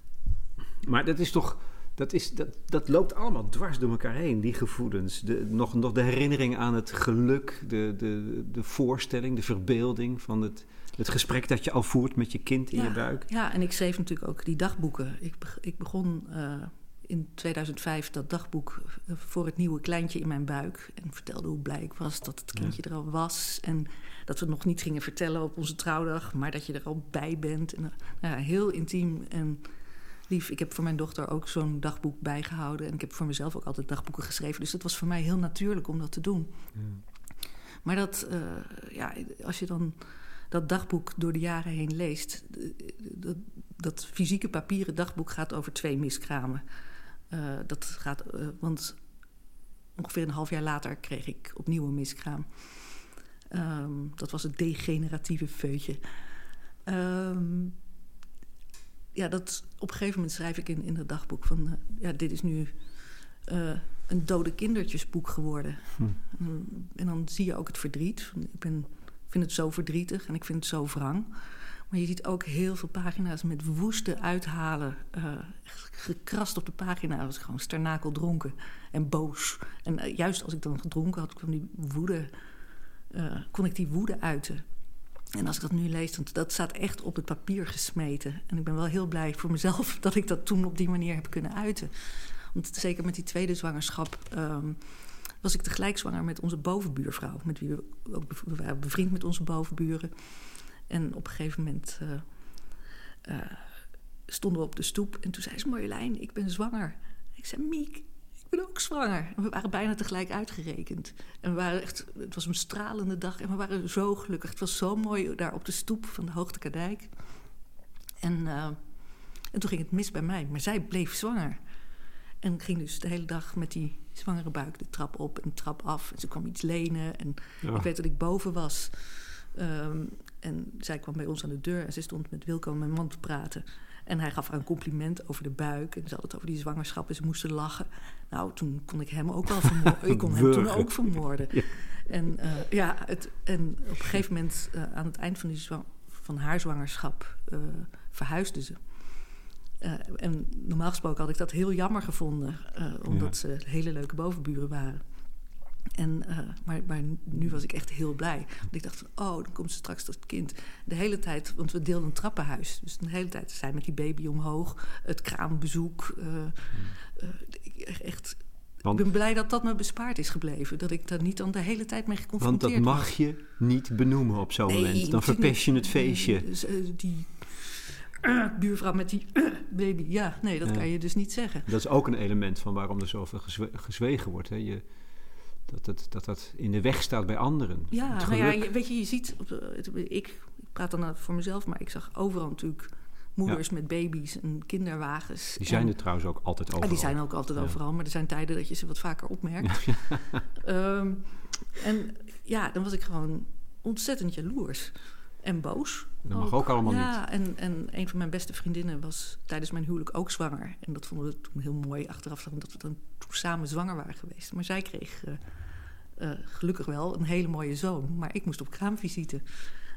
Maar dat is toch. Dat, is, dat, dat loopt allemaal dwars door elkaar heen, die gevoelens. De, nog, nog de herinnering aan het geluk, de, de, de voorstelling, de verbeelding van het, het gesprek dat je al voert met je kind in je buik. Ja, en ik schreef natuurlijk ook die dagboeken. Ik, ik begon eh, in 2005 dat dagboek eh, voor het nieuwe kleintje in mijn buik. En vertelde hoe blij ik was dat het kindje er al was. En dat we het nog niet gingen vertellen op onze trouwdag, maar dat je er al bij bent. En, eh, nou ja, heel intiem en lief. Ik heb voor mijn dochter ook zo'n dagboek bijgehouden. En ik heb voor mezelf ook altijd dagboeken geschreven. Dus het was voor mij heel natuurlijk om dat te doen. Maar dat, eh, ja, als je dan dat dagboek door de jaren heen leest. Dat, dat fysieke papieren dagboek gaat over twee miskramen. Eh, dat gaat, eh, want ongeveer een half jaar later kreeg ik opnieuw een miskraam. Ehm, dat was het degeneratieve feutje. Ehm, ja, dat, op een gegeven moment schrijf ik in, in het dagboek van... eh, ja, dit is nu een dode kindertjesboek geworden. Hm. En, dan- en dan zie je ook het verdriet. Ik ben, vind het zo verdrietig en ik vind het zo wrang. Maar je ziet ook heel veel pagina's met woeste uithalen. echt gekrast op de pagina. Was gewoon sternakel dronken en boos. En eh, juist als ik dan gedronken had, kwam die woede, eh, kon ik die woede uiten. En als ik dat nu lees, dan dat staat echt op het papier gesmeten. En ik ben wel heel blij voor mezelf [laughs] dat ik dat toen op die manier heb kunnen uiten. Want zeker met die tweede zwangerschap ehm, was ik tegelijk zwanger met onze bovenbuurvrouw. Met wie we ook bevriend met onze bovenburen. En op een gegeven moment eh, eh, stonden we op de stoep. En toen zei ze, Marjolein, ik ben zwanger. Ik zei, Miek, ik ben ook zwanger. En we waren bijna tegelijk uitgerekend. En we waren echt, het was een stralende dag en we waren zo gelukkig. Het was zo mooi daar op de stoep van de Hoogtekadijk. En, eh, en toen ging het mis bij mij, maar zij bleef zwanger. En ging dus de hele dag met die zwangere buik de trap op en de trap af. En ze kwam iets lenen. En Ja. ik weet dat ik boven was. Ehm, en zij kwam bij ons aan de deur en ze stond met Wilco, mijn man, te praten. En hij gaf haar een compliment over de buik. En ze had het over die zwangerschap en ze moesten lachen. Nou, toen kon ik hem ook wel vermoorden. ik kon hem toen ook vermoorden. Ja. En, eh, ja, het, en op een gegeven moment, eh, aan het eind van, die van haar zwangerschap, eh, verhuisde ze. En normaal gesproken had ik dat heel jammer gevonden, omdat ze hele leuke bovenburen waren. En, eh, maar, maar nu was ik echt heel blij. Want ik dacht van, oh, dan komt ze straks tot kind. De hele tijd, want we deelden een trappenhuis. Dus de hele tijd zij met die baby omhoog. Het kraambezoek. eh, eh, ik- echt, Want- ik ben blij dat dat me bespaard is gebleven. Dat ik daar niet dan de hele tijd mee Want geconfronteerd dat was. mag je niet benoemen op zo'n Nee, moment. Dan verpest je het feestje. Dus, die buurvrouw met die baby. Ja, nee, dat Ja. kan je dus niet zeggen. Dat is ook een element van waarom er zoveel gezwe- gezwegen wordt. Hè? Je, dat, dat, dat dat in de weg staat bij anderen. Ja, nou ja, je- weet je, je ziet... het- ik, praat dan voor mezelf, maar ik zag overal natuurlijk... moeders met baby's en kinderwagens. Die zijn en, er trouwens ook altijd overal. Ja, die zijn ook altijd Ja. overal, maar er zijn tijden dat je ze wat vaker opmerkt. [laughs] Ehm, en ja, dan was ik gewoon ontzettend jaloers en boos. Dat mag ook allemaal ja, en, en een van mijn beste vriendinnen was tijdens mijn huwelijk ook zwanger. En dat vonden we toen heel mooi achteraf, dat we dan toen samen zwanger waren geweest. Maar zij kreeg eh, eh, gelukkig wel een hele mooie zoon. Maar ik moest op kraamvisite.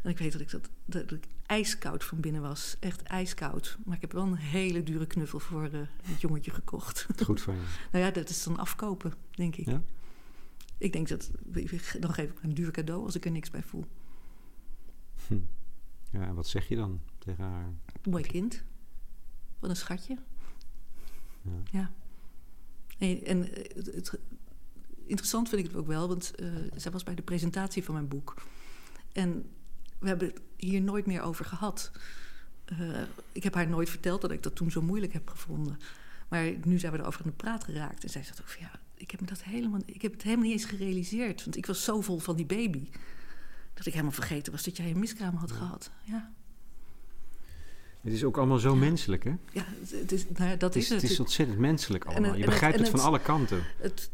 En ik weet dat ik, dat, dat ik ijskoud van binnen was. Echt ijskoud. Maar ik heb wel een hele dure knuffel voor eh, het jongetje gekocht. Goed van je. [laughs] nou ja, dat is dan afkopen, denk ik. Ja? Ik denk dat, dan geef ik een duur cadeau als ik er niks bij voel. Hm. Ja, en wat zeg je dan tegen haar? Mooi kind. Wat een schatje. Ja. Ja. En, en het, het- interessant vind ik het ook wel, want eh, zij was bij de presentatie van mijn boek. En we hebben het hier nooit meer over gehad. Eh, ik heb haar nooit verteld dat ik dat toen zo moeilijk heb gevonden. Maar nu zijn we erover aan de praat geraakt. En zij zegt ook van ja, ik heb, me dat helemaal, ik heb het helemaal niet eens gerealiseerd. Want ik was zo vol van die baby. Dat ik helemaal vergeten was dat jij een miskraam had gehad. Ja, Het is ook allemaal zo menselijk, hè? ja het, het is, nou ja, dat Het is, is het is ontzettend menselijk allemaal. en je het- begrijpt en het van het- alle kanten. het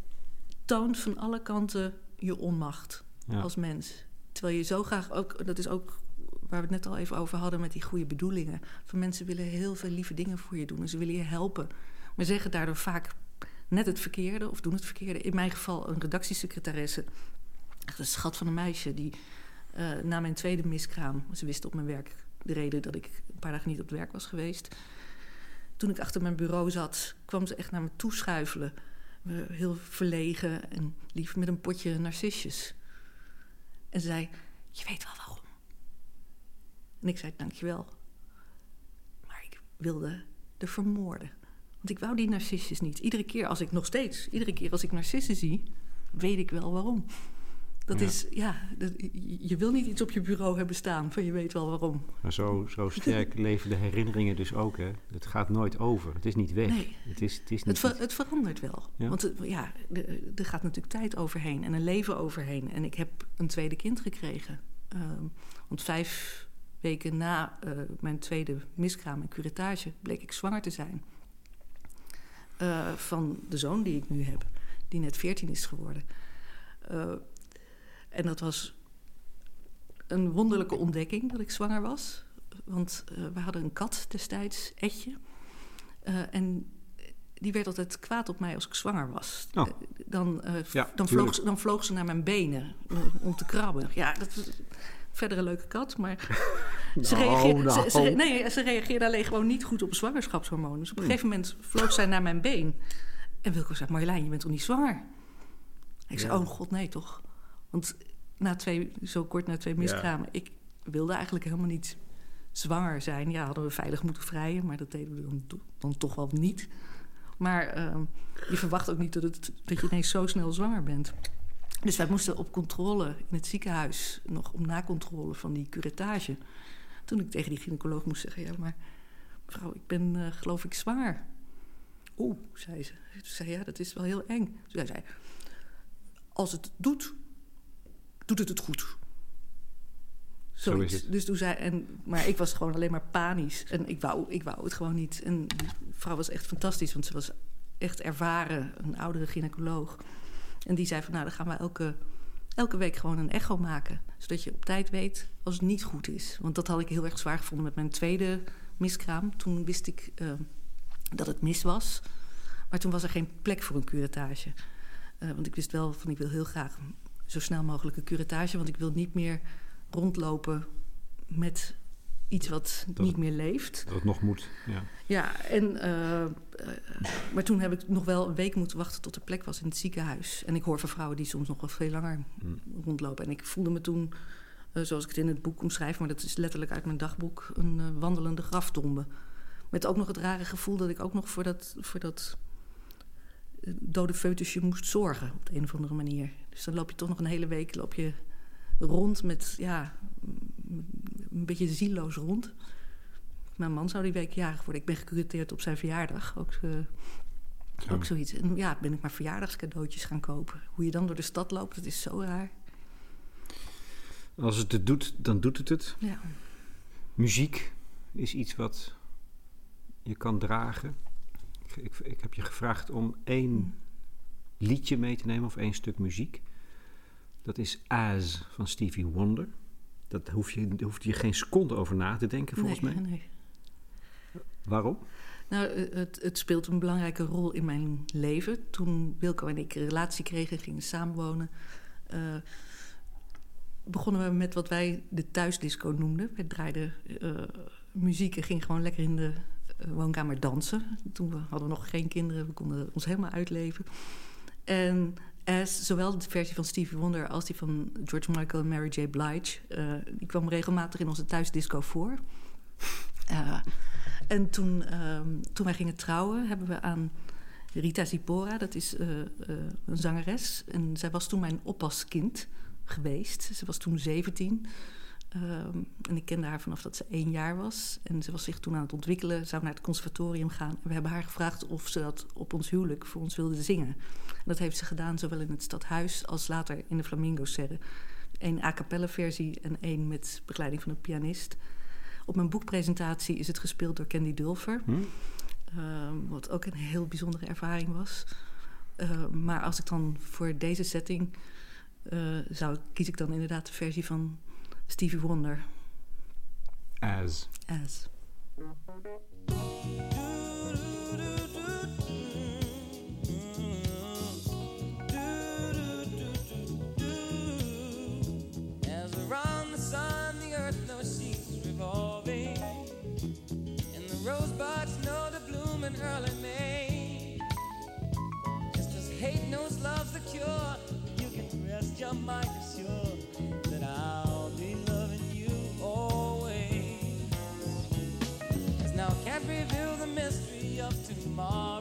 toont van alle kanten je onmacht Ja. als mens. Terwijl je zo graag ook, dat is ook waar we het net al even over hadden met die goede bedoelingen. Van mensen willen heel veel lieve dingen voor je doen en ze willen je helpen. Maar zeggen daardoor vaak net het verkeerde of doen het verkeerde. In mijn geval een redactiesecretaresse, echt een schat van een meisje, die eh, na mijn tweede miskraam, ze wist op mijn werk de reden dat ik een paar dagen niet op het werk was geweest. Toen ik achter mijn bureau zat, kwam ze echt naar me toeschuifelen. Heel verlegen en lief met een potje narcisjes. En ze zei, je weet wel waarom. En ik zei, dankjewel. Maar ik wilde er vermoorden. Want ik wou die narcissus niet. Iedere keer als ik nog steeds, iedere keer als ik narcissen zie, weet ik wel waarom. Dat Ja. is, ja, dat, je- wil niet iets op je bureau hebben staan van je weet wel waarom. Maar zo, zo sterk [laughs] leven de herinneringen dus ook, hè? Het gaat nooit over. Het is niet weg. Nee. Het is, het is Het, niet... ver- het verandert wel. Ja. Want het- ja, er gaat natuurlijk tijd overheen en een leven overheen. En ik heb een tweede kind gekregen. Ehm, want vijf weken na eh, mijn tweede miskraam en curettage bleek ik zwanger te zijn. Eh, van de zoon die ik nu heb, die net 14 is geworden. Eh, en dat was een wonderlijke ontdekking dat ik zwanger was. Want eh, we hadden een kat destijds, Etje. Eh, en die werd altijd kwaad op mij als ik zwanger was. Oh. Dan, eh, Ja, dan, vloog ze, dan vloog ze naar mijn benen om te krabben. Ja, dat was verder een leuke kat, maar [laughs] ze, Nou, reageerde, ze, ze- nou. nee, ze reageerde alleen gewoon niet goed op zwangerschapshormonen. Dus op een Hmm. gegeven moment vloog zij naar mijn been. En Wilco zei, Marjolein, je bent toch niet zwanger? Ik zei, oh god, nee toch. Want na twee, zo kort na twee miskramen, ik wilde eigenlijk helemaal niet zwanger zijn. Ja, hadden we veilig moeten vrijen, maar dat deden we dan, to- dan toch wel niet. Maar ehm, je verwacht ook niet dat, het, dat je ineens zo snel zwanger bent. Dus wij moesten op controle in het ziekenhuis, nog om nakontrole van die curettage. Toen ik tegen die gynaecoloog moest zeggen, ja, maar mevrouw, ik ben eh, geloof ik zwanger. Oeh, zei ze. Toen zei ja, dat is wel heel eng. Toen zei zij, als het doet, doet het het goed. Zo Zoiets. is het. Dus toen zei, en, maar ik was gewoon alleen maar panisch. En ik wou, ik wou het gewoon niet. En die vrouw was echt fantastisch, want ze was echt ervaren, een oudere gynaecoloog. En die zei van, nou, dan gaan we elke, elke week gewoon een echo maken. Zodat je op tijd weet als het niet goed is. Want dat had ik heel erg zwaar gevonden met mijn tweede miskraam. Toen wist ik uh, dat het mis was. Maar toen was er geen plek voor een curettage. Uh, want ik wist wel van, ik wil heel graag zo snel mogelijk een curettage. Want ik wil niet meer rondlopen met iets wat Dat niet meer leeft. Dat het nog moet. Ja. Ja, en, uh, uh, maar toen heb ik nog wel een week moeten wachten tot er plek was in het ziekenhuis. En ik hoor van vrouwen die soms nog wel veel langer Mm. rondlopen. En ik voelde me toen, uh, zoals ik het in het boek omschrijf, maar dat is letterlijk uit mijn dagboek, een wandelende graftombe. Met ook nog het rare gevoel dat ik ook nog voor dat, voor dat dode foetusje moest zorgen op de een of andere manier. Dus dan loop je toch nog een hele week loop je rond met, ja, een beetje zieloos rond. Mijn man zou die week jarig worden. Ik ben gecureerd op zijn verjaardag. Ook, uh, ja. ook zoiets. En ja, ben ik maar verjaardagscadeautjes gaan kopen. Hoe je dan door de stad loopt, dat is zo raar. Als het het doet, dan doet het het. Ja. Muziek is iets wat je kan dragen. Ik, ik, heb je gevraagd om één mm. liedje mee te nemen of één stuk muziek. Dat is As van Stevie Wonder. Dat hoef je, daar hoef je geen seconde over na te denken, volgens nee, mij. Nee. Waarom? Nou, het, het, speelt een belangrijke rol in mijn leven. Toen Wilco en ik een relatie kregen en gingen samenwonen... Uh, begonnen we met wat wij de thuisdisco noemden. We draaiden uh, muziek en gingen gewoon lekker in de woonkamer dansen. Toen we, hadden we nog geen kinderen, we konden ons helemaal uitleven. En zowel de versie van Stevie Wonder als die van George Michael en Mary J. Blige... Uh, die kwam regelmatig in onze thuisdisco voor. Uh, en toen, um, toen wij gingen trouwen, hebben we aan Rita Zipora... dat is uh, een zangeres, en zij was toen mijn oppaskind geweest. Ze was toen 17... Um, en ik kende haar vanaf dat ze één jaar was. En ze was zich toen aan het ontwikkelen, zou naar het conservatorium gaan. En we hebben haar gevraagd of ze dat op ons huwelijk voor ons wilde zingen. En dat heeft ze gedaan, zowel in het stadhuis als later in de Flamingo-serre. Eén a cappella versie en één met begeleiding van een pianist. Op mijn boekpresentatie is het gespeeld door Candy Dulfer. Hm? Um, wat ook een heel bijzondere ervaring was. Uh, maar als ik dan voor deze setting uh, zou, kies ik dan inderdaad de versie van Stevie Wonder. As. As. As tomorrow,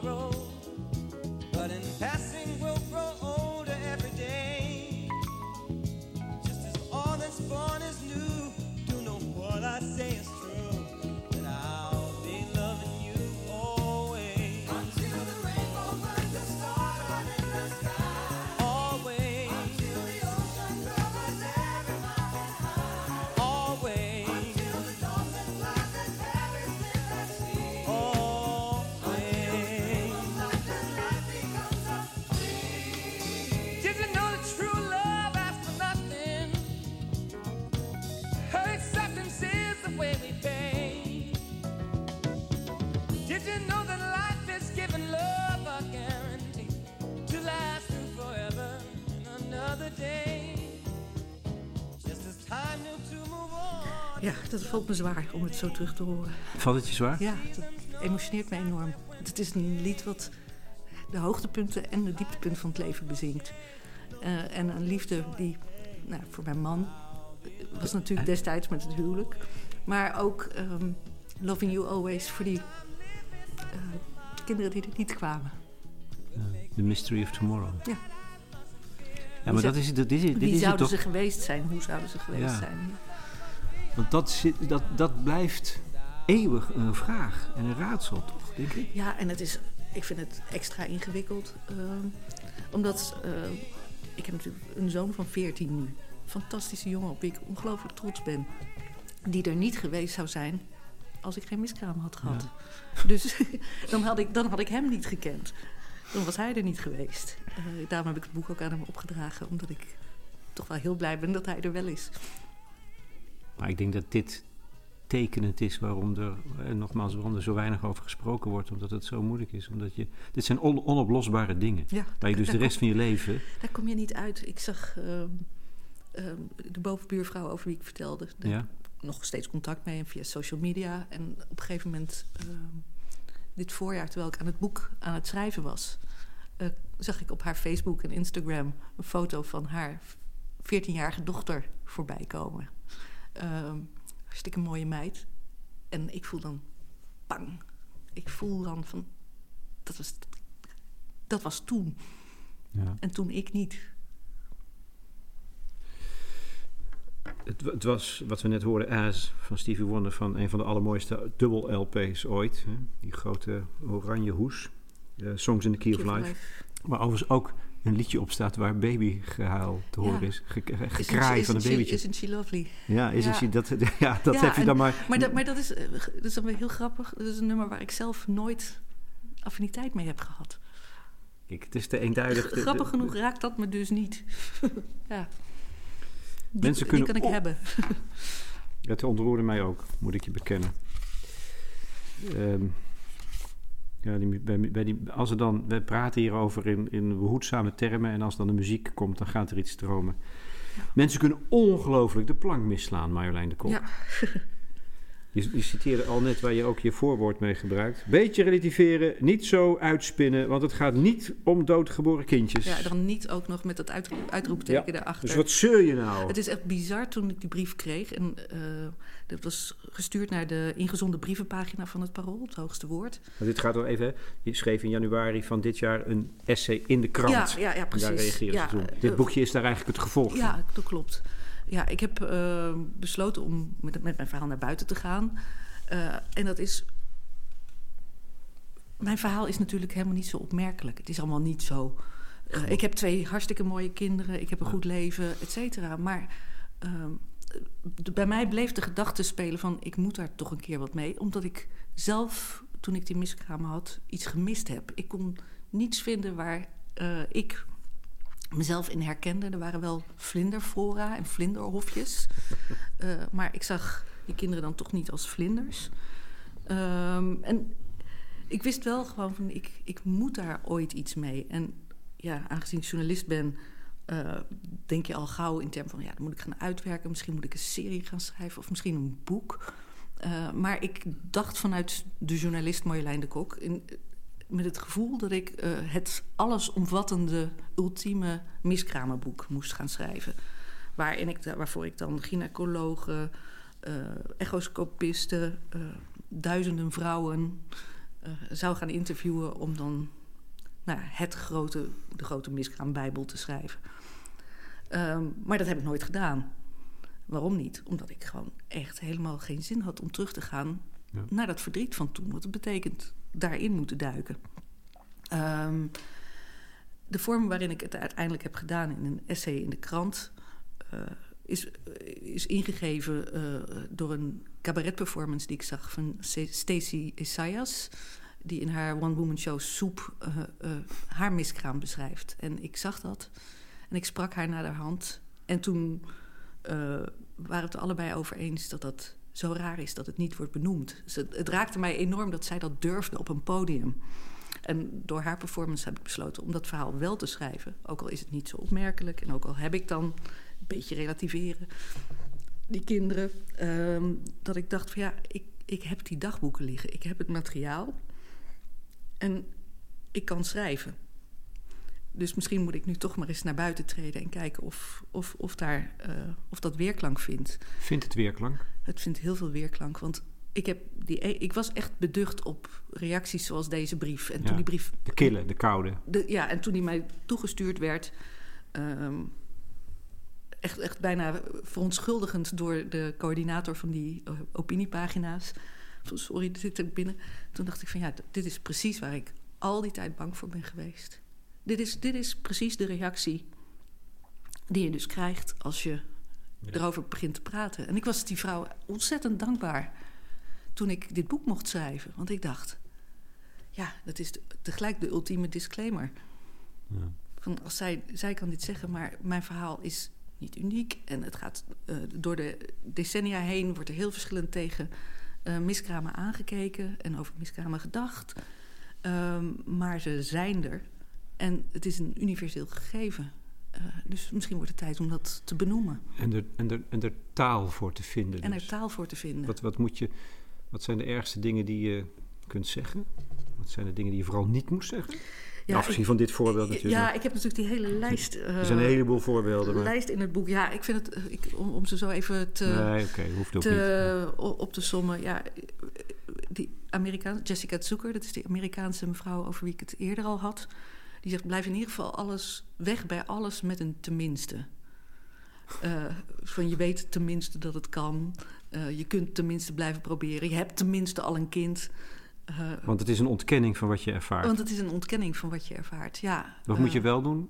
dat valt me zwaar om het zo terug te horen. Valt het je zwaar? Ja, dat emotioneert me enorm. Het is een lied wat de hoogtepunten en de dieptepunten van het leven bezingt. Uh, en een liefde die, nou, voor mijn man, was natuurlijk destijds met het huwelijk. Maar ook um, Loving You Always voor die uh, kinderen die er niet kwamen. The Mystery of Tomorrow. Ja. Ja, maar dat is, dat is, dit Wie is zouden het toch... ze geweest zijn? Hoe zouden ze geweest Ja. zijn? Want dat, zit, dat, dat blijft eeuwig een vraag en een raadsel, toch, denk ik? Ja, en het is, ik vind het extra ingewikkeld. Uh, omdat uh, ik heb natuurlijk een zoon van 14 nu. Fantastische jongen op wie ik ongelooflijk trots ben. Die er niet geweest zou zijn als ik geen miskraam had gehad. Ja. Dus [laughs] dan had, ik, dan had ik hem niet gekend. dan was hij er niet geweest. Uh, daarom heb ik het boek ook aan hem opgedragen, omdat ik toch wel heel blij ben dat hij er wel is. Maar ik denk dat dit tekenend is waarom er, en nogmaals, waarom er zo weinig over gesproken wordt, omdat het zo moeilijk is. Omdat je, dit zijn on, onoplosbare dingen. Ja, waar je dus de rest van je leven. Daar kom je niet uit. Ik zag uh, uh, de bovenbuurvrouw over wie ik vertelde. Daar ja. nog steeds contact mee via social media. En op een gegeven moment, uh, dit voorjaar, terwijl ik aan het boek aan het schrijven was, eh, zag ik op haar Facebook en Instagram een foto van haar 14-jarige dochter voorbij komen. Uh, hartstikke mooie meid. En ik voel dan bang. Ik voel dan van, dat was, dat was toen. Ja. En toen ik niet. Het, het, was, wat we net hoorden, As van Stevie Wonder... van een van de allermooiste dubbel LP's ooit. Hè? Die grote oranje hoes. Uh, Songs in the Key, of, Life. life. Maar overigens ook een liedje op staat waar baby gehuil te horen is. Ge gekraai van een babytje. Isn't she lovely? Ja, isn't she... [laughs] Dat, ja, dat heb je dan maar... Maar dat, maar dat, is, eh, dat is dan weer heel grappig. Dat is een nummer waar ik zelf nooit affiniteit mee heb gehad. Kijk, het is te eenduidig. Grappig genoeg raakt dat me dus niet. [laughs] ja. Die, Mensen kunnen die kan ik hebben. [laughs] het ontroerde mij ook, moet ik je bekennen. Um, ja, die, bij, bij die, als er dan, we praten hierover in, in behoedzame termen en als dan de muziek komt, dan gaat er iets stromen. Ja. Mensen kunnen ongelooflijk de plank misslaan, Marjolein de Kok. Ja. [laughs] Je, je, citeerde al net waar je ook je voorwoord mee gebruikt. Beetje relativeren, niet zo uitspinnen, want het gaat niet om doodgeboren kindjes. Ja, dan niet ook nog met dat uit, uitroepteken ja. daarachter. Dus wat zeur je nou? Het is echt bizar toen ik die brief kreeg. En uh, dat was gestuurd naar de ingezonde brievenpagina van het Parool, het hoogste woord. Maar dit gaat wel even, je schreef in januari van dit jaar een essay in de krant. Ja, ja, ja precies. daar reageerde ja, toen. Dit boekje is daar eigenlijk het gevolg van. Ja, dat klopt ja, ik heb uh, besloten om met, met, mijn verhaal naar buiten te gaan. Uh, en dat is. Mijn verhaal is natuurlijk helemaal niet zo opmerkelijk. Het is allemaal niet zo. Uh, ik heb twee hartstikke mooie kinderen, ik heb een goed leven, et cetera. Maar ehm, bij mij bleef de gedachte spelen van ik moet daar toch een keer wat mee. Omdat ik zelf, toen ik die miskramen had, iets gemist heb. Ik kon niets vinden waar ik mezelf in herkende. Er waren wel vlinderflora en vlinderhofjes. Uh, maar ik zag die kinderen dan toch niet als vlinders. Um, en ik wist wel gewoon van, ik, ik moet daar ooit iets mee. En ja, aangezien ik journalist ben, uh, denk je al gauw in termen van... ja, dan moet ik gaan uitwerken, misschien moet ik een serie gaan schrijven... of misschien een boek. Uh, maar ik dacht vanuit de journalist Marjolein de Kok... In, met het gevoel dat ik uh, het allesomvattende, ultieme miskramenboek moest gaan schrijven. Waarin ik, waarvoor ik dan gynaecologen, uh, echoscopisten, uh, duizenden vrouwen zou gaan interviewen om dan nou, het grote, de grote miskraambijbel te schrijven. Um, maar dat heb ik nooit gedaan. Waarom niet? Omdat ik gewoon echt helemaal geen zin had om terug te gaan ja. naar dat verdriet van toen. Wat het betekent daarin moeten duiken. Um, de vorm waarin ik het uiteindelijk heb gedaan in een essay in de krant. Uh, is, is ingegeven uh, door een cabaretperformance die ik zag van Stacey Isaias. Die in haar one-woman show Soep haar miskraam beschrijft. En ik zag dat en ik sprak haar naar de hand. En toen waren het er allebei over eens dat dat zo raar is dat het niet wordt benoemd. Het, het, raakte mij enorm dat zij dat durfde op een podium. En door haar performance heb ik besloten om dat verhaal wel te schrijven. Ook al is het niet zo opmerkelijk en ook al heb ik dan een beetje relativeren die kinderen. Um, dat ik dacht van ja, ik, ik heb die dagboeken liggen. Ik heb het materiaal. En ik kan schrijven. Dus misschien moet ik nu toch maar eens naar buiten treden en kijken of, of, of, daar, uh, of dat weerklank vindt. Vindt het weerklank? Het vindt heel veel weerklank. Want ik, heb die, e- ik was echt beducht op reacties zoals deze brief. En ja, toen die brief. De kille, de koude. De, ja, en toen die mij toegestuurd werd. Um, echt, echt bijna verontschuldigend door de coördinator van die uh, opiniepagina's. Sorry, dit zit er binnen. Toen dacht ik van ja, dit is precies waar ik al die tijd bang voor ben geweest. Dit is, dit is precies de reactie die je dus krijgt als je. Erover begint te praten. En ik was die vrouw ontzettend dankbaar toen ik dit boek mocht schrijven. Want ik dacht, ja, dat is tegelijk de ultieme disclaimer. Ja. Van als zij, zij kan dit zeggen, maar mijn verhaal is niet uniek. En het gaat eh, door de decennia heen, wordt er heel verschillend tegen eh, miskramen aangekeken en over miskramen gedacht. Ehm, maar ze zijn er. En het is een universeel gegeven. Eh, dus misschien wordt het tijd om dat te benoemen. En, er, en, er, en er taal voor te vinden. En dus. er taal voor te vinden. Wat, wat, moet je, wat zijn de ergste dingen die je kunt zeggen? Wat zijn de dingen die je vooral niet moet zeggen? Ja, Afgezien ik- van dit voorbeeld natuurlijk. Ja, ik heb natuurlijk die hele lijst. eh, er zijn een heleboel voorbeelden. Maar... lijst in het boek. Ja, ik vind het, eh, ik, om, om ze zo even te, nee, oké, hoeft ook niet. te, op te sommen. Ja, die Amerikaan, Jessica Zucker, dat is die Amerikaanse mevrouw over wie ik het eerder al had. Die zegt: blijf in ieder geval alles weg bij alles met een tenminste. Eh, van je weet tenminste dat het kan. Eh, je kunt tenminste blijven proberen. Je hebt tenminste al een kind. Eh, Want het is een ontkenning van wat je ervaart. want het is een ontkenning van wat je ervaart. Ja, Wat moet je wel doen?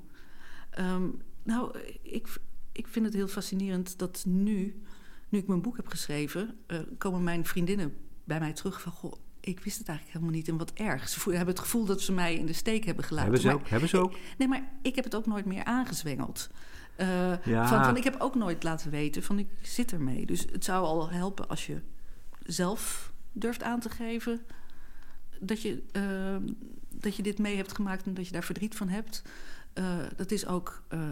Ehm, nou, ik, ik vind het heel fascinerend dat nu, nu ik mijn boek heb geschreven, komen mijn vriendinnen bij mij terug van: Goh, ik wist het eigenlijk helemaal niet en wat erg. Ze hebben het gevoel dat ze mij in de steek hebben gelaten. Hebben ze Maar- ook? Hebben ze ook? Nee, maar ik heb het ook nooit meer aangezwengeld. Eh, Ja. van, van, ik heb ook nooit laten weten van ik zit ermee. Dus het zou al helpen als je zelf durft aan te geven dat je, eh, dat je dit mee hebt gemaakt en dat je daar verdriet van hebt. Eh, dat is ook eh,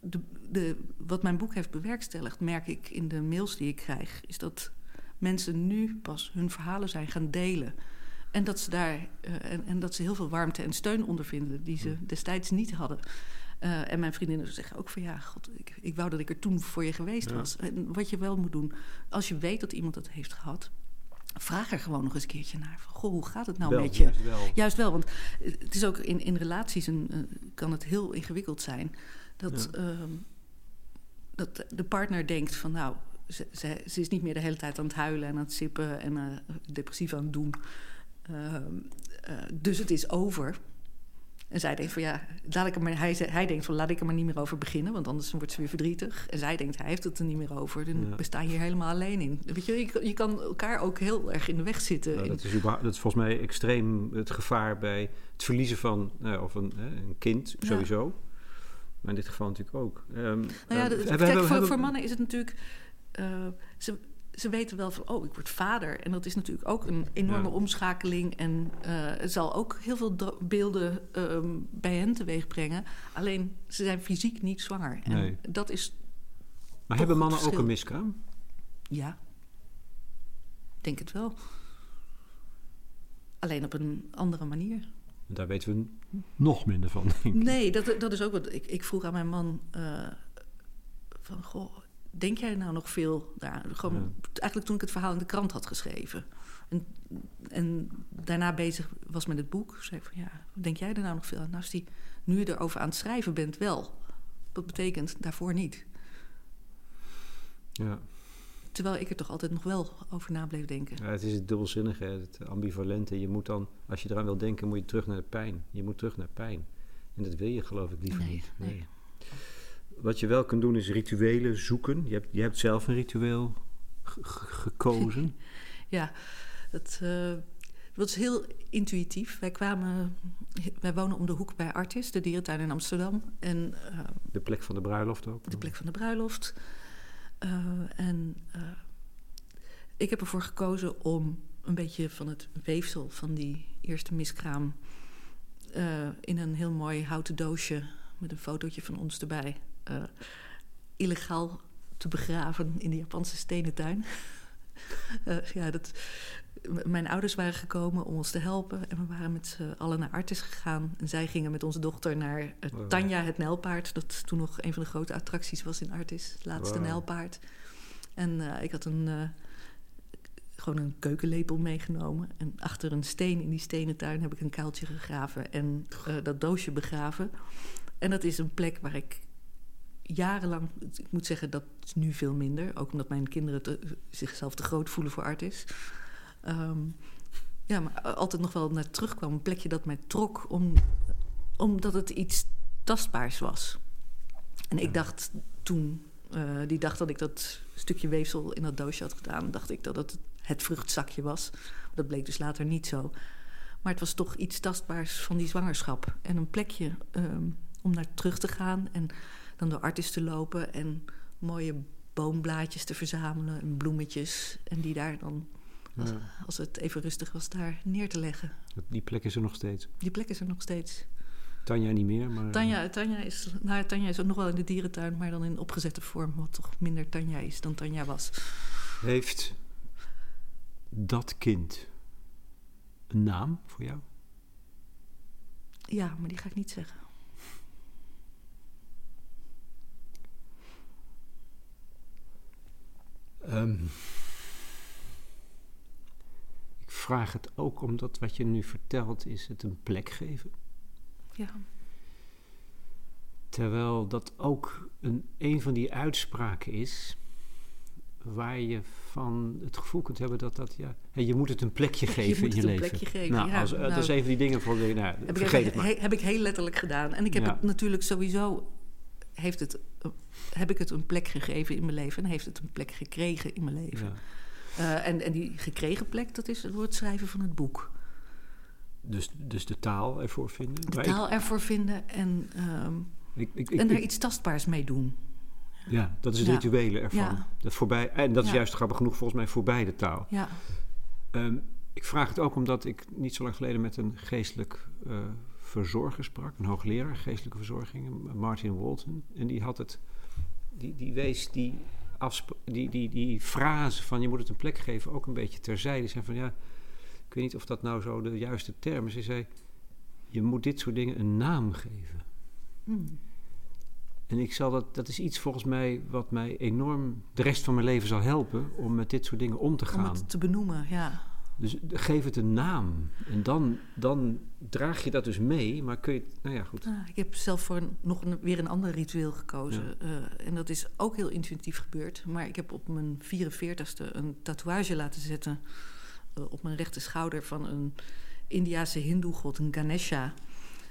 de, de, wat mijn boek heeft bewerkstelligd, merk ik in de mails die ik krijg, is dat mensen nu pas hun verhalen zijn gaan delen. En dat ze daar eh, en, en dat ze heel veel warmte en steun ondervinden die ze destijds niet hadden. Eh, en mijn vriendinnen zeggen ook van ja, god, ik, ik wou dat ik er toen voor je geweest Ja. was. En wat je wel moet doen, als je weet dat iemand het heeft gehad, vraag er gewoon nog eens een keertje naar. Van, goh, hoe gaat het nou Wel, met je? juist wel. Juist wel, want het is ook in, in relaties een, eh, kan het heel ingewikkeld zijn. Dat, ehm, dat de partner denkt van nou, ze, ze, ze is niet meer de hele tijd aan het huilen en aan het sippen en eh, depressief aan het doen. Ehm, eh, dus het is over. En zij denkt van ja, laat ik er maar, hij, hij denkt van laat ik er maar niet meer over beginnen, want anders wordt ze weer verdrietig. En zij denkt hij heeft het er niet meer over. Dan Ja. we staan hier helemaal alleen in. Weet je, je, kan- je kan elkaar ook heel erg in de weg zitten. Nou, dat, is überhaupt- dat is volgens mij extreem het gevaar bij het verliezen van nou, of een, een kind, Ja. sowieso. Maar in dit geval natuurlijk ook. Ehm, Nou ja, eh, kijk, hebben- voor, hebben- voor mannen is het natuurlijk. Eh, ze, ze weten wel van, oh, ik word vader. En dat is natuurlijk ook een enorme Ja. omschakeling. En eh, het zal ook heel veel beelden ehm, bij hen teweeg brengen. Alleen, ze zijn fysiek niet zwanger. En Nee. dat is, Maar hebben mannen ook een miskraam? ja, denk het wel. Alleen op een andere manier. Daar weten we nog minder van. denk ik. Nee, dat, dat is ook wat ik, ik vroeg aan mijn man. eh, van, goh, denk jij nou nog veel daar? Gewoon, Eigenlijk toen ik het verhaal in de krant had geschreven. En, en daarna bezig was met het boek. Zei ik van, ja, denk jij er nou nog veel aan? Nou, als die, nu je erover aan het schrijven bent, wel. Dat betekent daarvoor niet. Ja. Terwijl ik er toch altijd nog wel over na bleef denken. Ja, het is het dubbelzinnige, het ambivalente. Je moet dan, als je eraan wil denken, moet je terug naar de pijn. Je moet terug naar pijn. En dat wil je geloof ik liever Nee, niet. nee. Wat je wel kunt doen is rituelen zoeken. Je hebt, je hebt zelf een ritueel ge- ge- gekozen. [laughs] Ja, dat, eh, dat is heel intuïtief. Wij kwamen, wij wonen om de hoek bij Artis, de dierentuin in Amsterdam. En eh, De plek van de bruiloft ook. de plek van de bruiloft. Eh, en eh, ik heb ervoor gekozen om een beetje van het weefsel van die eerste miskraam eh, in een heel mooi houten doosje met een fotootje van ons erbij eh, illegaal te begraven in de Japanse stenen tuin. [laughs] Eh, ja, dat, mijn ouders waren gekomen om ons te helpen. En we waren met z'n allen naar Artis gegaan. En zij gingen met onze dochter naar Wow. Tanja, het nijlpaard. Dat toen nog een van de grote attracties was in Artis. Het laatste Wow. nijlpaard. En eh, ik had een, eh, gewoon een keukenlepel meegenomen. En achter een steen in die stenen tuin heb ik een kuiltje gegraven. En eh, dat doosje begraven. En dat is een plek waar ik jarenlang... Ik moet zeggen, dat is nu veel minder. Ook omdat mijn kinderen te- zichzelf te groot voelen voor Artis. Ehm, ja, maar altijd nog wel naar terugkwam. Een plekje dat mij trok, om, omdat het iets tastbaars was. En ik dacht toen, eh, die dag dat ik dat stukje weefsel in dat doosje had gedaan, dacht ik dat het het vruchtzakje was. Dat bleek dus later niet zo. Maar het was toch iets tastbaars van die zwangerschap. En een plekje ehm, om naar terug te gaan en dan door artis te lopen en mooie boomblaadjes te verzamelen en bloemetjes. En die daar dan, als, Ja. als het even rustig was, daar neer te leggen. Die plek is er nog steeds. Die plek is er nog steeds. Tanja niet meer, maar... Tanja, Tanja, is, nou, Tanja is ook nog wel in de dierentuin, maar dan in opgezette vorm, wat toch minder Tanja is dan Tanja was. Heeft dat kind een naam voor jou? Ja, maar die ga ik niet zeggen. Ehm, ik vraag het ook omdat wat je nu vertelt is het een plek geven. Ja, Terwijl dat ook een, een van die uitspraken is waar je van het gevoel kunt hebben dat dat, ja, je moet het een plekje geven moet in je het een leven. plekje geven, nou, ja. als, dat Nou, is een van die dingen voor nou, heb ik, vergeet het he- maar. he- heb ik heel letterlijk gedaan. En ik heb Ja. het natuurlijk sowieso, heeft het, heb ik het een plek gegeven in mijn leven en heeft het een plek gekregen in mijn leven. Ja. Eh, en, en die gekregen plek, dat is door het schrijven van het boek. Dus, dus de taal ervoor vinden. De Maar taal ervoor vinden en, ehm, ik, ik, ik, en er iets tastbaars mee doen. ja, dat is het Ja. rituele ervan. Ja. Dat voorbij, en dat is Ja. juist grappig genoeg volgens mij voorbij de taal. Ja, Ehm, ik vraag het ook omdat ik niet zo lang geleden met een geestelijk eh, verzorger sprak, een hoogleraar geestelijke verzorging, Martin Walton. En die had het, die, die wees die, die, die, die frase van je moet het een plek geven ook een beetje terzijde. Die zei van ja, ik weet niet of dat nou zo de juiste term is. Hij zei, je moet dit soort dingen een naam geven. Hmm. En ik zal dat, dat is iets volgens mij wat mij enorm de rest van mijn leven zal helpen om met dit soort dingen om te om gaan. het te benoemen, ja. Dus geef het een naam. En dan, dan draag je dat dus mee, maar kun je... Nou ja, goed. Ah, ik heb zelf voor een, nog een, weer een ander ritueel gekozen. Eh, en dat is ook heel intuïtief gebeurd. Maar ik heb op mijn 44ste een tatoeage laten zetten... eh, op mijn rechter schouder van een Indiase hindoe-god, een Ganesha...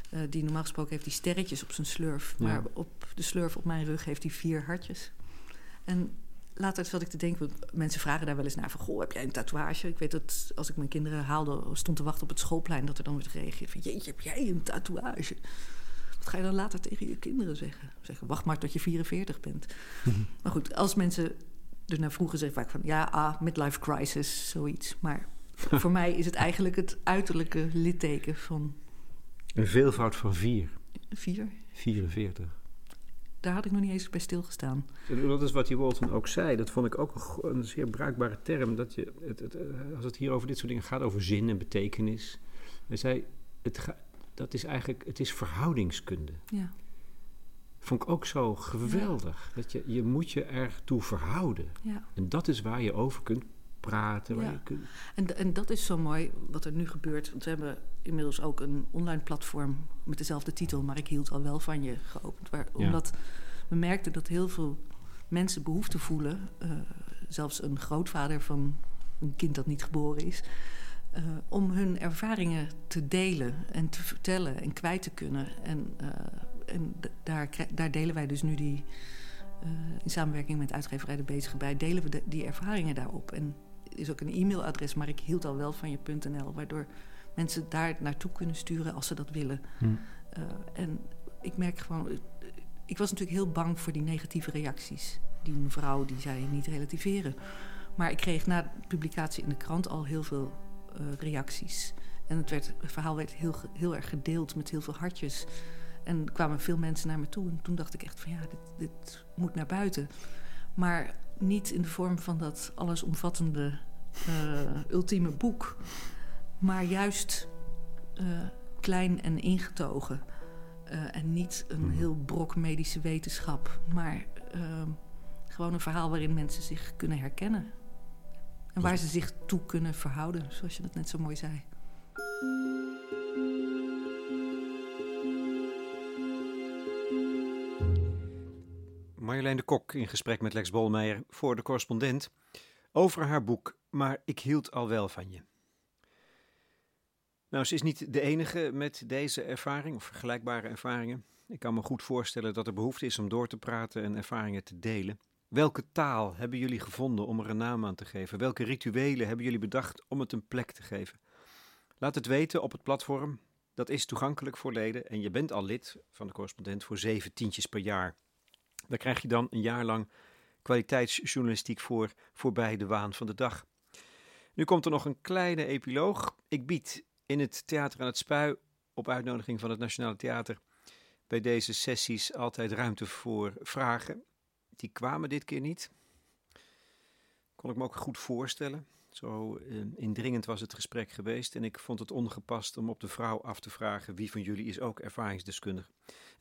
Eh, die normaal gesproken heeft die sterretjes op zijn slurf. Ja. Maar op de slurf op mijn rug heeft hij vier hartjes. En later zat ik te denken, want mensen vragen daar wel eens naar van... goh, heb jij een tatoeage? Ik weet dat als ik mijn kinderen haalde, stond te wachten op het schoolplein... dat er dan werd gereageerd van, jeetje, heb jij een tatoeage? Wat ga je dan later tegen je kinderen zeggen? Zeggen, wacht maar tot je 44 bent. Maar goed, als mensen er naar vroegen, zeg ik vaak van... ja, ah, midlife crisis, zoiets. Maar [laughs] voor mij is het eigenlijk het uiterlijke litteken van Een veelvoud van vier. vier. 44. Daar had ik nog niet eens bij stilgestaan. Dat is wat die Walton ook zei. Dat vond ik ook een, zeer bruikbare term. Dat je, het, het, eh, als het hier over dit soort dingen gaat, over zin en betekenis. Hij zei, het, ga- dat is eigenlijk, het is verhoudingskunde. Ja, Vond ik ook zo geweldig. Dat je, je moet je ertoe verhouden. ja. En dat is waar je over kunt praten. Waar Ja. je kunt, En, en dat is zo mooi wat er nu gebeurt. Want we hebben inmiddels ook een online platform met dezelfde titel, maar ik hield al wel van je geopend. Waar, Ja. Omdat we merkten dat heel veel mensen behoefte voelen, eh, zelfs een grootvader van een kind dat niet geboren is, eh, om hun ervaringen te delen en te vertellen en kwijt te kunnen. En, eh, en daar, daar delen wij dus nu die, in samenwerking met uitgeverij De Bezige Bij, delen we de- die ervaringen daarop. En is ook een e-mailadres, maar ik hield al wel van je.nl, waardoor mensen daar naartoe kunnen sturen als ze dat willen. Hm. Eh, en ik merk gewoon, eh, ik was natuurlijk heel bang voor die negatieve reacties. Die mevrouw die zei niet relativeren. Maar ik kreeg na de publicatie in de krant al heel veel eh, reacties. En het, werd, het verhaal werd heel, heel erg gedeeld met heel veel hartjes. En er kwamen veel mensen naar me toe. En toen dacht ik echt van ja, dit, dit moet naar buiten. Maar niet in de vorm van dat allesomvattende ultieme boek. Maar juist eh, klein en ingetogen. Eh, en niet een heel brok medische wetenschap. Maar ehm, gewoon een verhaal waarin mensen zich kunnen herkennen. En waar ze zich toe kunnen verhouden, zoals je dat net zo mooi zei. Marjolein de Kok in gesprek met Lex Bolmeijer voor de correspondent over haar boek Maar ik hield al wel van je. Nou, ze is niet de enige met deze ervaring of vergelijkbare ervaringen. Ik kan me goed voorstellen dat er behoefte is om door te praten en ervaringen te delen. Welke taal hebben jullie gevonden om er een naam aan te geven? Welke rituelen hebben jullie bedacht om het een plek te geven? Laat het weten op het platform. Dat is toegankelijk voor leden en je bent al lid van de correspondent voor zeven tientjes per jaar. Daar krijg je dan een jaar lang kwaliteitsjournalistiek voor voorbij de waan van de dag. Nu komt er nog een kleine epiloog. Ik bied in het Theater aan het Spui op uitnodiging van het Nationale Theater bij deze sessies altijd ruimte voor vragen. Die kwamen dit keer niet. Kon ik me ook goed voorstellen. Zo eh, indringend was het gesprek geweest en ik vond het ongepast om op de vrouw af te vragen wie van jullie is ook ervaringsdeskundig.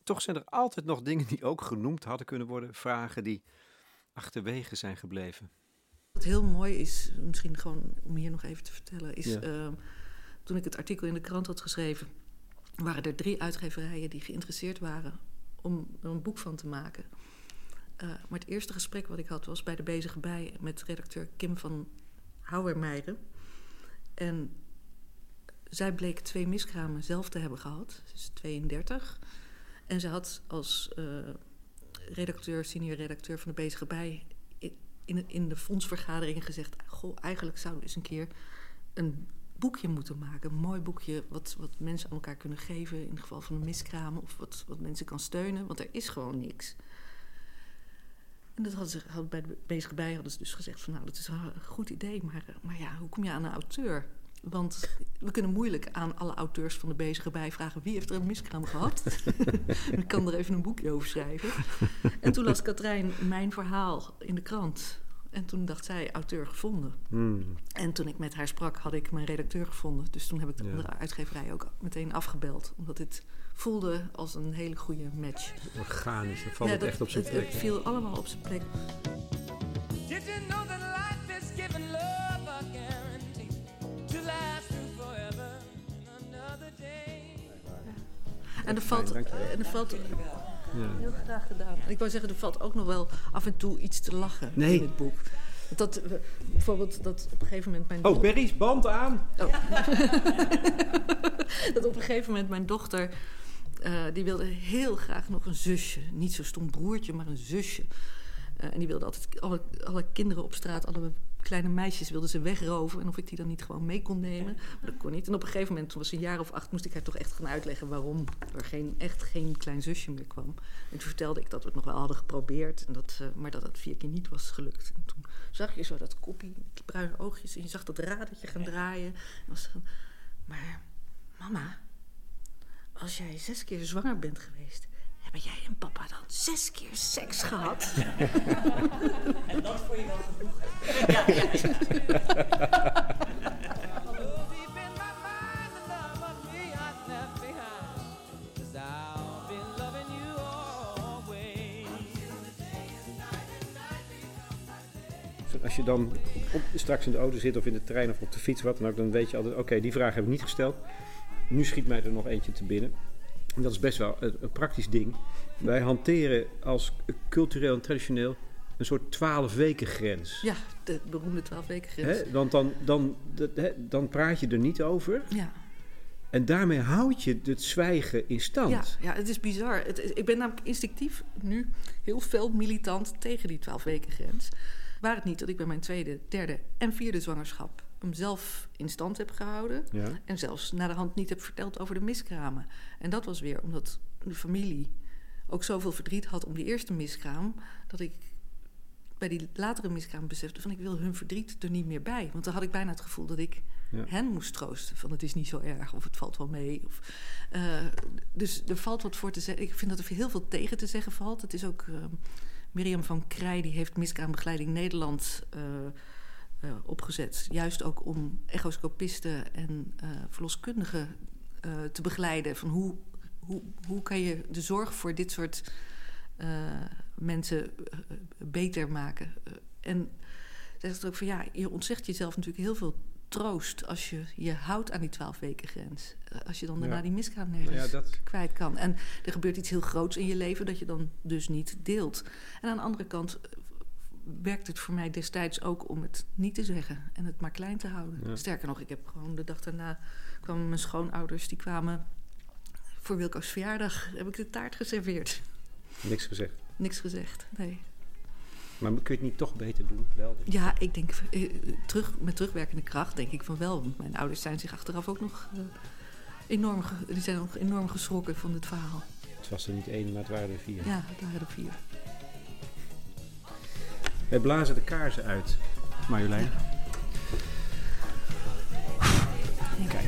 Toch zijn er altijd nog dingen die ook genoemd hadden kunnen worden, vragen die achterwege zijn gebleven. Wat heel mooi is, misschien gewoon om hier nog even te vertellen, is Ja. ehm, toen ik het artikel in de krant had geschreven, waren er drie uitgeverijen die geïnteresseerd waren om er een boek van te maken. Eh, maar het eerste gesprek wat ik had was bij de Bezige Bij met redacteur Kim van Houwermeijeren. En zij bleek twee miskramen zelf te hebben gehad. Ze is 32. En ze had als eh, redacteur, senior redacteur van de Bezige Bij in, in de fondsvergadering gezegd: Goh, eigenlijk zouden we eens een keer een boekje moeten maken. Een mooi boekje wat, wat mensen aan elkaar kunnen geven in het geval van een miskraam. Of wat, wat mensen kan steunen, want er is gewoon niks. En dat hadden ze hadden bij de bezige bij hadden ze dus gezegd van nou dat is een goed idee, maar, eh, maar ja, hoe kom je aan een auteur? Want we kunnen moeilijk aan alle auteurs van de bezige bij vragen wie heeft er een miskraam gehad. [laughs] Ik kan er even een boekje over schrijven. En toen las Katrijn mijn verhaal in de krant. En toen dacht zij auteur gevonden. Hmm. En toen ik met haar sprak, had ik mijn redacteur gevonden. Dus toen heb ik de Ja. andere uitgeverij ook meteen afgebeld. Omdat dit voelde als een hele goede match. Organisch, dan valt Ja, dat- echt op zijn het, plek. Het viel allemaal op zijn plek. En er valt, en er valt Ja. heel graag gedaan. En ik wou zeggen, er valt ook nog wel af en toe iets te lachen Nee. in het boek. Dat, bijvoorbeeld dat op een gegeven moment mijn Oh, Berries, band aan! [laughs] dat op een gegeven moment mijn dochter, eh, die wilde heel graag nog een zusje. Niet zo'n stom broertje, maar een zusje. Eh, en die wilde altijd alle, alle kinderen op straat, alle kleine meisjes wilden ze wegroven. En of ik die dan niet gewoon mee kon nemen. Maar dat kon niet. En op een gegeven moment, toen was ze een jaar of acht, moest ik haar toch echt gaan uitleggen waarom er geen, echt geen klein zusje meer kwam. En toen vertelde ik dat we het nog wel hadden geprobeerd, en dat, eh, maar dat het vier keer niet was gelukt. En toen zag je zo dat koppie, die bruine oogjes, en je zag dat radertje gaan draaien. En was zo, maar mama, als jij zes keer zwanger bent geweest, hebben jij en papa dan zes keer seks gehad? Cause I'll be loving you always. Als je dan op, straks in de auto zit of in de trein of op de fiets, wat dan ook, dan weet je altijd: oké, die vraag heb ik niet gesteld. Nu schiet mij er nog eentje te binnen. En dat is best wel een, een praktisch ding. Wij hanteren als cultureel en traditioneel een soort 12 weken grens. Ja, de beroemde twaalf weken grens. Hè? Want dan, dan, hè, dan praat je er niet over. Ja. En daarmee houd je het zwijgen in stand. Ja, ja, het is bizar. Het, is- ik ben namelijk instinctief nu heel fel militant tegen die 12 weken grens. Waar het niet dat ik bij mijn tweede, derde en vierde zwangerschap hem zelf in stand heb gehouden. Ja. En zelfs naar de hand niet heb verteld over de miskramen. En dat was weer omdat de familie ook zoveel verdriet had om die eerste miskraam. Dat ik bij die latere miskraam besefte van ik wil hun verdriet er niet meer bij. Want dan had ik bijna het gevoel dat ik Ja. hen moest troosten. Van het is niet zo erg of het valt wel mee. Of, eh, dus er valt wat voor te zeggen. Ik vind dat er heel veel tegen te zeggen valt. Het is ook eh, Mirjam van Krij, die heeft Miskraambegeleiding Nederland eh, eh, opgezet. Juist ook om echoscopisten en eh, verloskundigen eh, te begeleiden. Van hoe, hoe, hoe kan je de zorg voor dit soort mensen beter maken? En zegt ook van ja, je ontzegt jezelf natuurlijk heel veel troost als je je houdt aan die twaalf weken grens. Als je dan daarna Ja. die miskraam nergens Ja, dat- kwijt kan. En er gebeurt iets heel groots in je leven dat je dan dus niet deelt. En aan de andere kant werkt het voor mij destijds ook om het niet te zeggen en het maar klein te houden. Ja. Sterker nog, ik heb gewoon de dag daarna kwamen mijn schoonouders, die kwamen voor Wilco's verjaardag, heb ik de taart geserveerd. Niks gezegd. Niks gezegd, nee. Maar kun je het niet toch beter doen? Wel. Ja, ik denk eh, terug, met terugwerkende kracht denk ik van wel. Want mijn ouders zijn zich achteraf ook nog eh, enorm, die zijn nog enorm geschrokken van dit verhaal. Het was er niet één, maar het waren er vier. Ja, het waren er vier. Wij blazen de kaarsen uit, Marjolein. Kijk.